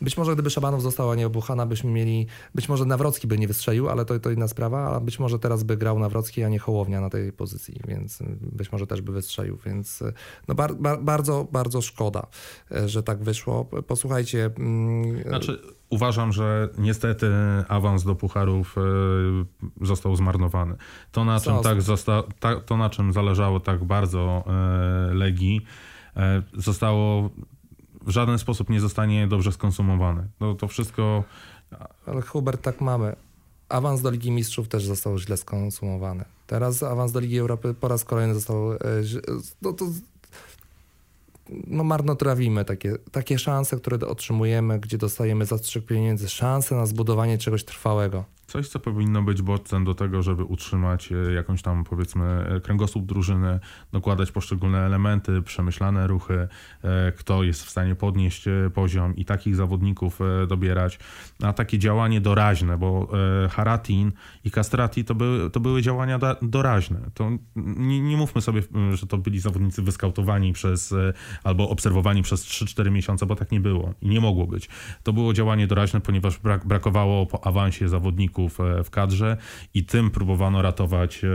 Speaker 1: Być może gdyby Szabanow został, a nie Obuchana, byśmy mieli, być może Nawrocki by nie wystrzelił, ale to, to inna sprawa, a być może teraz by grał Nawrocki, a nie Hołownia na tej pozycji, więc y, być może też by wystrzelił, więc y, no bar, bar, bardzo, bardzo szkoda, y, że tak wyszło. Posłuchajcie, mm,
Speaker 4: Znaczy, uważam, że niestety awans do pucharów został zmarnowany. To na, czym tak zosta, ta, to, na czym zależało tak bardzo Legii, zostało w żaden sposób nie zostanie dobrze skonsumowane. No, to wszystko
Speaker 1: ale Hubert, tak mamy. awans do Ligi Mistrzów też został źle skonsumowany. Teraz awans do Ligi Europy po raz kolejny został. e, No to no marnotrawimy takie, takie szanse, które otrzymujemy, gdzie dostajemy zastrzyk pieniędzy, szanse na zbudowanie czegoś trwałego.
Speaker 4: Coś, co powinno być bodźcem do tego, żeby utrzymać e, jakąś tam, powiedzmy, e, kręgosłup drużyny, dokładać poszczególne elementy, przemyślane ruchy, e, kto jest w stanie podnieść poziom i takich zawodników dobierać. A takie działanie doraźne, bo Haratin i Castrati to były, to były działania doraźne. To nie, nie mówmy sobie, że to byli zawodnicy wyskautowani przez albo obserwowani przez 3-4 miesiące, bo tak nie było i nie mogło być. To było działanie doraźne, ponieważ brak, brakowało po awansie zawodników e, w kadrze i tym próbowano ratować e,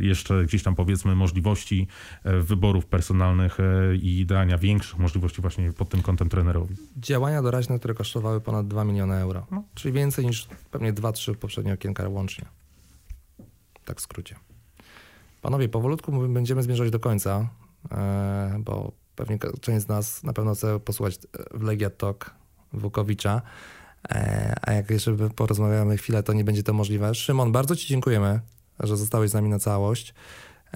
Speaker 4: jeszcze gdzieś tam powiedzmy możliwości e, wyborów personalnych i dania większych możliwości właśnie pod tym kątem trenerowi.
Speaker 1: Działania doraźne, które kosztowały ponad 2 miliony euro.
Speaker 4: No.
Speaker 1: Czyli więcej niż pewnie 2-3 poprzednie okienka łącznie. Tak w skrócie. Panowie, powolutku my będziemy zmierzać do końca, bo pewnie część z nas na pewno chce posłuchać w Legia Talk Wukowicza. E, A jak jeszcze porozmawiamy chwilę, to nie będzie to możliwe. Szymon, bardzo Ci dziękujemy, że zostałeś z nami na całość.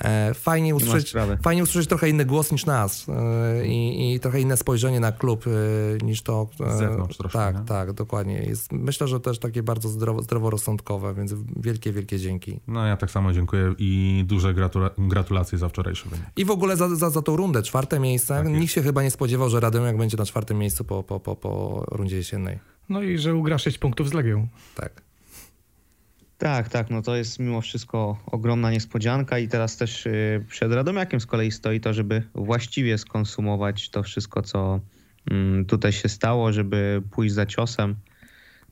Speaker 1: E, Fajnie usłyszeć, fajnie usłyszeć trochę inny głos niż nas e, i, i trochę inne spojrzenie na klub niż to.
Speaker 4: Z zewnątrz troszkę,
Speaker 1: Tak,
Speaker 4: nie?
Speaker 1: tak, dokładnie. Jest, myślę, że też takie bardzo zdrowo, zdroworozsądkowe, więc wielkie, wielkie dzięki.
Speaker 4: No ja tak samo dziękuję i duże gratula- gratulacje za wczorajszy wynik.
Speaker 1: I w ogóle za, za, za tą rundę, czwarte miejsce.
Speaker 4: Tak.
Speaker 1: Nikt się chyba nie spodziewał, że Radomiak będzie na czwartym miejscu po, po, po, po rundzie jesiennej.
Speaker 2: No i że ugra 6 punktów z Legią.
Speaker 1: Tak.
Speaker 3: Tak, tak, no to jest mimo wszystko ogromna niespodzianka i teraz też y, przed Radomiakiem z kolei stoi to, żeby właściwie skonsumować to wszystko, co mm, tutaj się stało, żeby pójść za ciosem.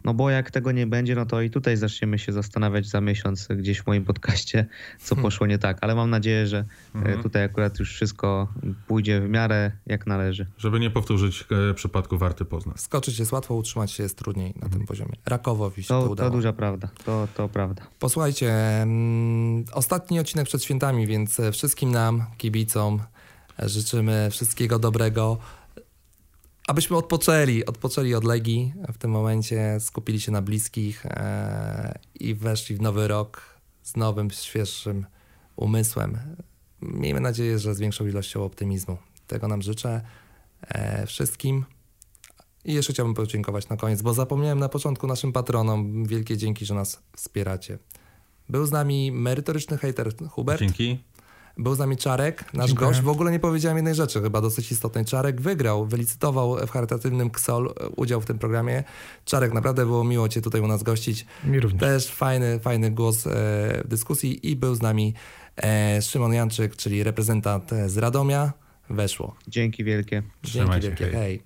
Speaker 3: No bo jak tego nie będzie, no to i tutaj zaczniemy się zastanawiać za miesiąc gdzieś w moim podcaście, co poszło nie tak. Ale mam nadzieję, że y,
Speaker 4: Mhm.
Speaker 3: tutaj akurat już wszystko pójdzie w miarę jak należy.
Speaker 4: Żeby nie powtórzyć e, przypadku Warty Poznań.
Speaker 1: Skoczyć jest łatwo, utrzymać się jest trudniej na tym poziomie. Rakowowi się to,
Speaker 3: To, to
Speaker 1: udało.
Speaker 3: duża prawda, to, to prawda.
Speaker 1: Posłuchajcie, mm, ostatni odcinek przed świętami, więc e, wszystkim nam, kibicom, e, życzymy wszystkiego dobrego. Abyśmy odpoczęli, odpoczęli od Legii w tym momencie, skupili się na bliskich e, i weszli w nowy rok z nowym, świeższym umysłem. Miejmy nadzieję, że z większą ilością optymizmu. Tego nam życzę e, wszystkim. I jeszcze chciałbym podziękować na koniec, bo zapomniałem na początku naszym patronom. Wielkie dzięki, że nas wspieracie. Był z nami merytoryczny hejter Hubert.
Speaker 4: Dzięki.
Speaker 1: Był z nami Czarek, nasz
Speaker 2: Dziękuję.
Speaker 1: gość. W ogóle nie powiedziałem jednej rzeczy, chyba dosyć istotnej. Czarek wygrał, wylicytował w charytatywnym KSOL e, udział w tym programie. Czarek, naprawdę było miło Cię tutaj u nas gościć.
Speaker 2: Mi również.
Speaker 1: Też fajny, fajny głos e, w dyskusji i był z nami e, Szymon Janczyk, czyli reprezentant z Radomia. Weszło.
Speaker 3: Dzięki wielkie.
Speaker 1: Dzięki
Speaker 4: Trzymajcie,
Speaker 1: wielkie.
Speaker 4: hej.
Speaker 1: hej.